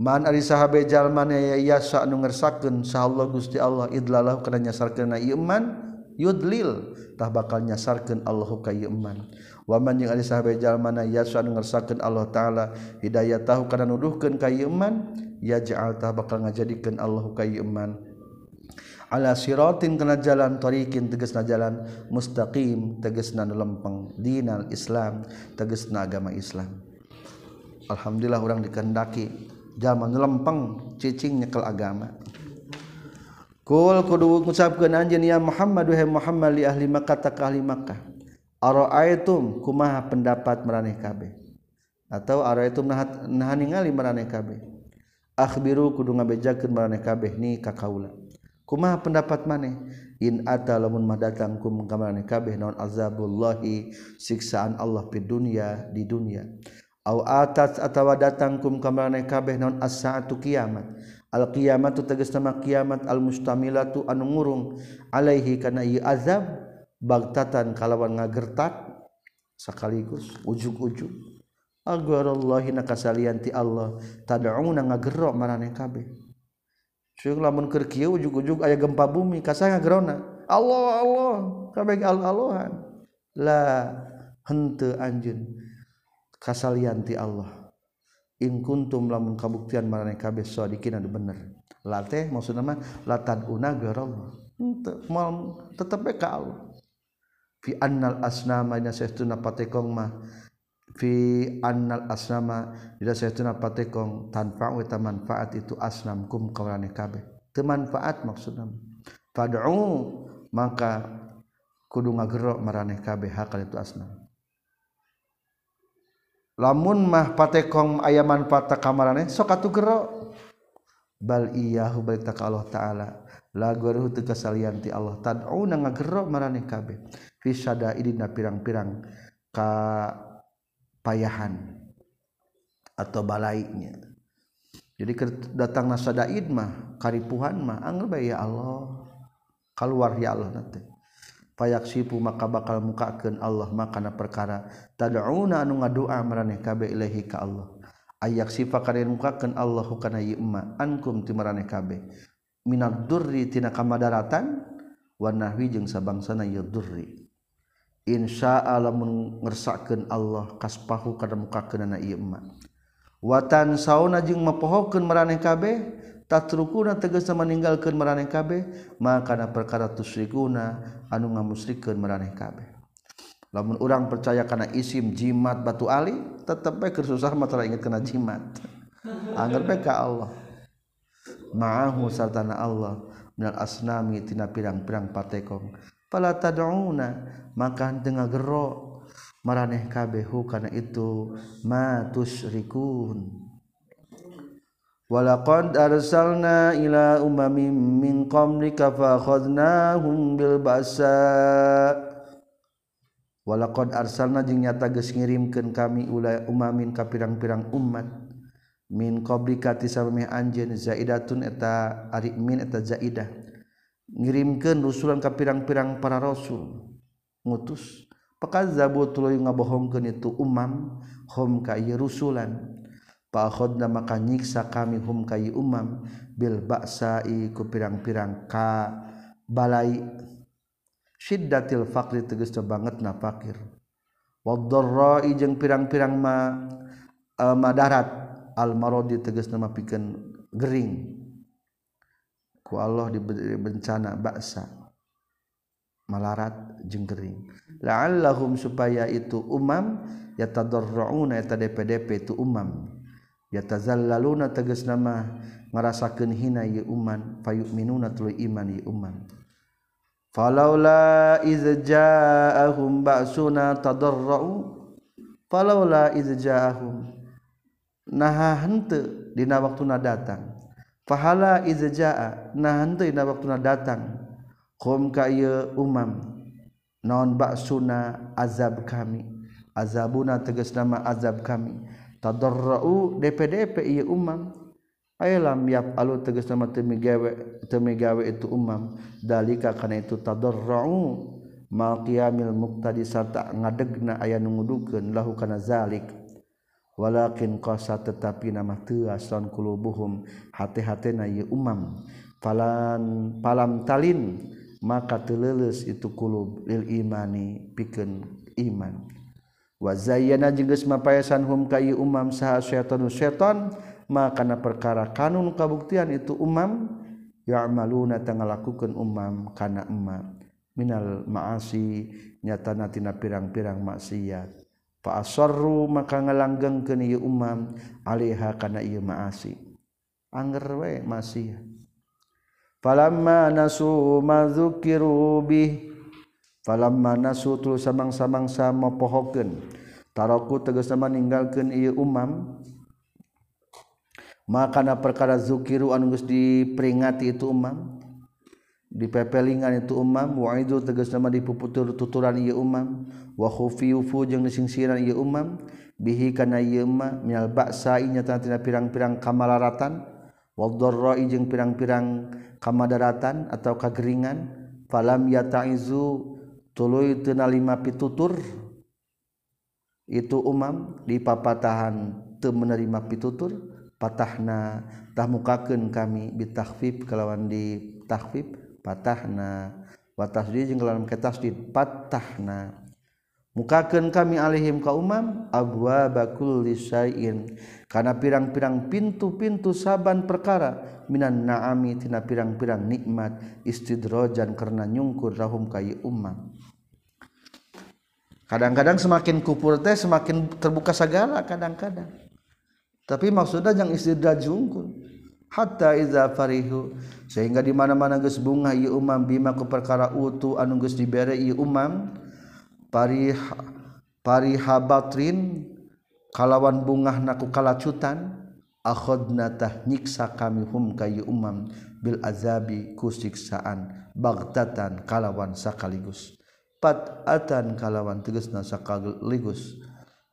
Speaker 1: Man ari sahabe jalma ya yasa nu ngersakeun sahallah Gusti Allah idlalah kana nyasarkeun iman yudlil. Tah bakal nyasarkeun Allahu ka iman waman yang ari sahabe jalmana yasan ngersakeun Allah taala hidayah tahu karena nuduhkeun ka iman yaj'al ta bakal ngajadikeun Allah ka iman. Ala siratin kana jalan tariqin tegasna jalan mustaqim tegasna na lempeng dinal Islam tegasna agama Islam. Alhamdulillah orang dikendaki zaman lempeng cicing nyekel agama. Kul kudu ngucapkeun anjeun ya Muhammad wahai Muhammad li ahli Makkah ta ahli Makkah. Araaitum kumaha pendapat maraneh kabeh? Atau araaitum nah, nah ningali maraneh kabeh? Akhbiru kudu ngabejakeun maraneh kabeh. Ni ka kaula kumaha pendapat maneh? In ata lamun mah datang kum ka maraneh kabeh naon azabullahi siksaan Allah di dunya di dunya. Au atat atawa datang kum ka maraneh kabeh naon as-saatu kiamat. Al qiyamatu tegasna kiamat al mustamilatu anu ngurung alaihi kana ieu azab bagtatan kalawan ngagertak sekaligus ujug-ujug agarallahi nakasalian ti Allah tad'una ngagerok maraneh kabeh Syuk lamun keur kieu ujug-ujug aya gempa bumi kasa ngagerona Allah Allah kabeh Allah-Allahan la henteu anjeun kasalian ti Allah. Kuntum lamun kabuktian marane kabeh sadikin anu bener. Latih maksud nama latan una Allah tetep ka Allah fi annal asnama ina saestuna patekong mah fi annal asnama ina saestuna patekong tanpa eta manfaat itu asnam kum kaulane kabeh. Teu manfaat maksudna fad'u maka kudu ngagero maraneh kabeh hakal itu asnam. Lamun mah patekong aya manfaat ka maraneh sok atuh gero bal iyahu balik tak Allah taala. Lagu tegas salianti Allah. Tad'u na ngagero marane kabeh. Fi syada'idina pirang-pirang ka payahan atau balaiknya jadi datang nasadaid mah karipuhan mah angel bae ya Allah. Keluar ya Allah nanti payak sipu maka bakal mukakeun Allah makana perkara. Tad'una anu ngadoa marane kabeh ilahi ka Allah. ayak sifa kalian mukakan Allahu kana yima ankum timarane kabeh. Minad durri tina kamadaratan wa nahwi jeung sabangsana yadurri insya Allah ngersakeun Allah kaspahu kana mukakeunana ieu ema watan sauna jeung mapohokeun maraneh kabeh tatrukuna tegasna meninggalkeun maraneh kabeh maka na perkara tusyrikuna anu ngamusyrikeun maraneh kabeh. Lamun urang percaya kana isim jimat batu ali tetep bae keur susah mah inget kana jimat. Anggar bae ka Allah. Ma'ahu sartana Allah. Minal asnami tina pirang-pirang patekong. Pala tad'una. Maka tengah gero maraneh kabehu karena itu. Matus rikun walaqad arsalna ila umamin min qablika fa akhadnahum bil ba'sa walaqad arsalna jeung nyata geus ngirimkeun kami ula umamin ka pirang-pirang umat min qablika ti samih anjeun zaidatun eta ari min eta zaidah. Ngirimkeun rusulan ka pirang-pirang para rasul. Ngutus pakazzabu tuluy ngabohongkeun itu umam hum ka rusulan. Fa akhadna maka nyiksa kami hum ka umam bil ba'sa'i ku pirang-pirang ka balai. syiddatil fakri tegesna banget na fakir. Wadarrai jeung pirang-pirang ma eh, uh, madarat al marodi tegesna mapikeun gering. Ku Allah diberi bencana baksa malarat jeung gering. La'allahum supaya itu umam yatadarrauna eta DPDP itu umam. Yatazallaluna tegas nama ngarasakeun hina ye uman fayu'minuna tuluy iman ye uman. falaula iz ja'ahum ba'suna tadarra'u falaula iz ja'ahum nah henteu dina waktuna datang fahala iz ja'a nah henteu dina waktuna datang qum ka ieu umam naon ba'suna azab kami azabuna tegas nama azab kami tadarra'u dpdp ieu umam Ay lam yap alu tegas nama temigawe temigawe itu umam. Dalika karena itu tadarra'u. Mal qiyamil muqtadi sarta ngadegna aya nu ngudukeun lahu kana zalik. Walakin qasa tetapi nama teu asan kulubuhum hati-hatena ieu umam. Palan palam talin maka telelus itu kulub lil imani pikeun iman. Wa zayyana jeung geus mapayasan hum ka ieu umam saha syaitan syaitan makana perkara kanun kabuktian itu umam ya'maluna tangalakukeun umam kana emma minal ma'asi nyatana tina pirang-pirang maksiat. Fa asarru maka ngalanggengkeun ieu umam alaiha kana ieu ma'asi. Anger we maksiat. Falamma nasu madzukiru bih falamma nasu tul samang-samangsa mapohokeun. Taraku tegas sama ninggalkeun ieu umam makana perkara zukiru anu geus diperingati itu umam dipepelingan itu umam wa itu tegas nama dipuputur tuturan ieu umam wa khufiyu fu jeung disingsiran ieu umam bihi kana ieu ma minal ba'sa nyata tina pirang-pirang kamalaratan wal dharra'i jeung pirang-pirang kamadaratan atau kageringan falam yata'izu tuluy teu nalima pitutur itu umam di papatahan teu menerima pitutur patahna tah mukakeun kami bitakhfif kalawan di takhfif patahna. Wa tasdid jeung kalawan ketasdid patahna. Mukakeun kami alaihim ka umam abwa bakul lisain kana pirang-pirang pintu-pintu saban perkara Minan naami tina pirang-pirang nikmat istidrojan karena nyungkur rahum kay umam. Kadang-kadang semakin kupur teh semakin terbuka segala kadang-kadang tapi maksudnya yang istidraj jungkul hatta iza farihu. Sehingga di mana-mana geus bunga ieu umam bima ku perkara utu anu geus dibere ieu umam parih parihabatrin kalawan bungah naku kalacutan akhadna tah nyiksa kami hum ka ieu umam bil azabi ku siksaan bagtatan kalawan sakaligus. Pat atan kalawan tegasna sakaligus.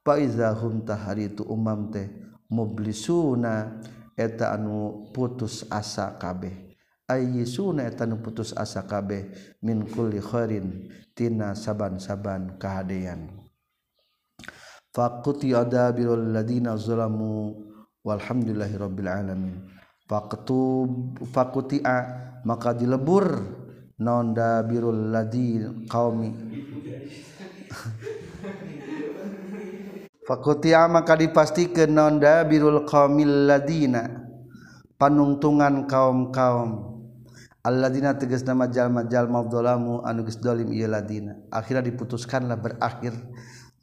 Speaker 1: Fa iza hum taharitu umam teh mublisuna eta anu putus asa kabeh. Ayyisuna eta anu putus asa kabeh min kulli khairin tina saban-saban kahadean. Faquti adabirul ladina zalamu walhamdulillahi rabbil alamin. Faqtu faqutia maka dilebur non dabirul ladin qaumi Fakutia maka dipastikan nonda birul qaumil ladina panungtungan kaum-kaum. Alladina tegas nama jalma jalma dolamu anu geus dolim ieu ladina. Akhirnya diputuskanlah berakhir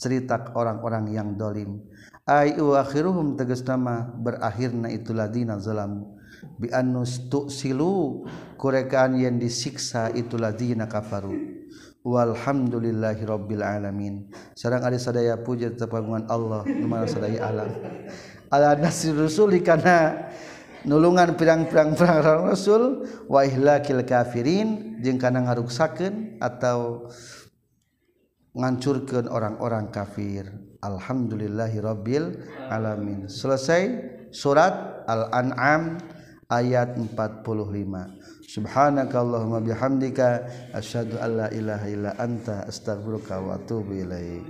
Speaker 1: cerita orang-orang yang dolim. Ai akhiruhum tegas nama berakhirna itu ladina zalamu bi anus tuksilu kurekaan yang disiksa itu ladina kafaru. walhamdulillahirabbil alamin. Sarang sadaya puji tepangan Allah numara sadaya alam. Ala nasir rusuli karena nulungan pirang-pirang perang rasul wa ihlakil kafirin jeung kana ngaruksakeun atau ngancurkeun orang-orang kafir. Alhamdulillahirabbil alamin. Selesai surat al-an'am ayat 45 subhanakallahumma bihamdika asyhadu an la ilaha illa anta astaghfiruka wa atubu ilaik.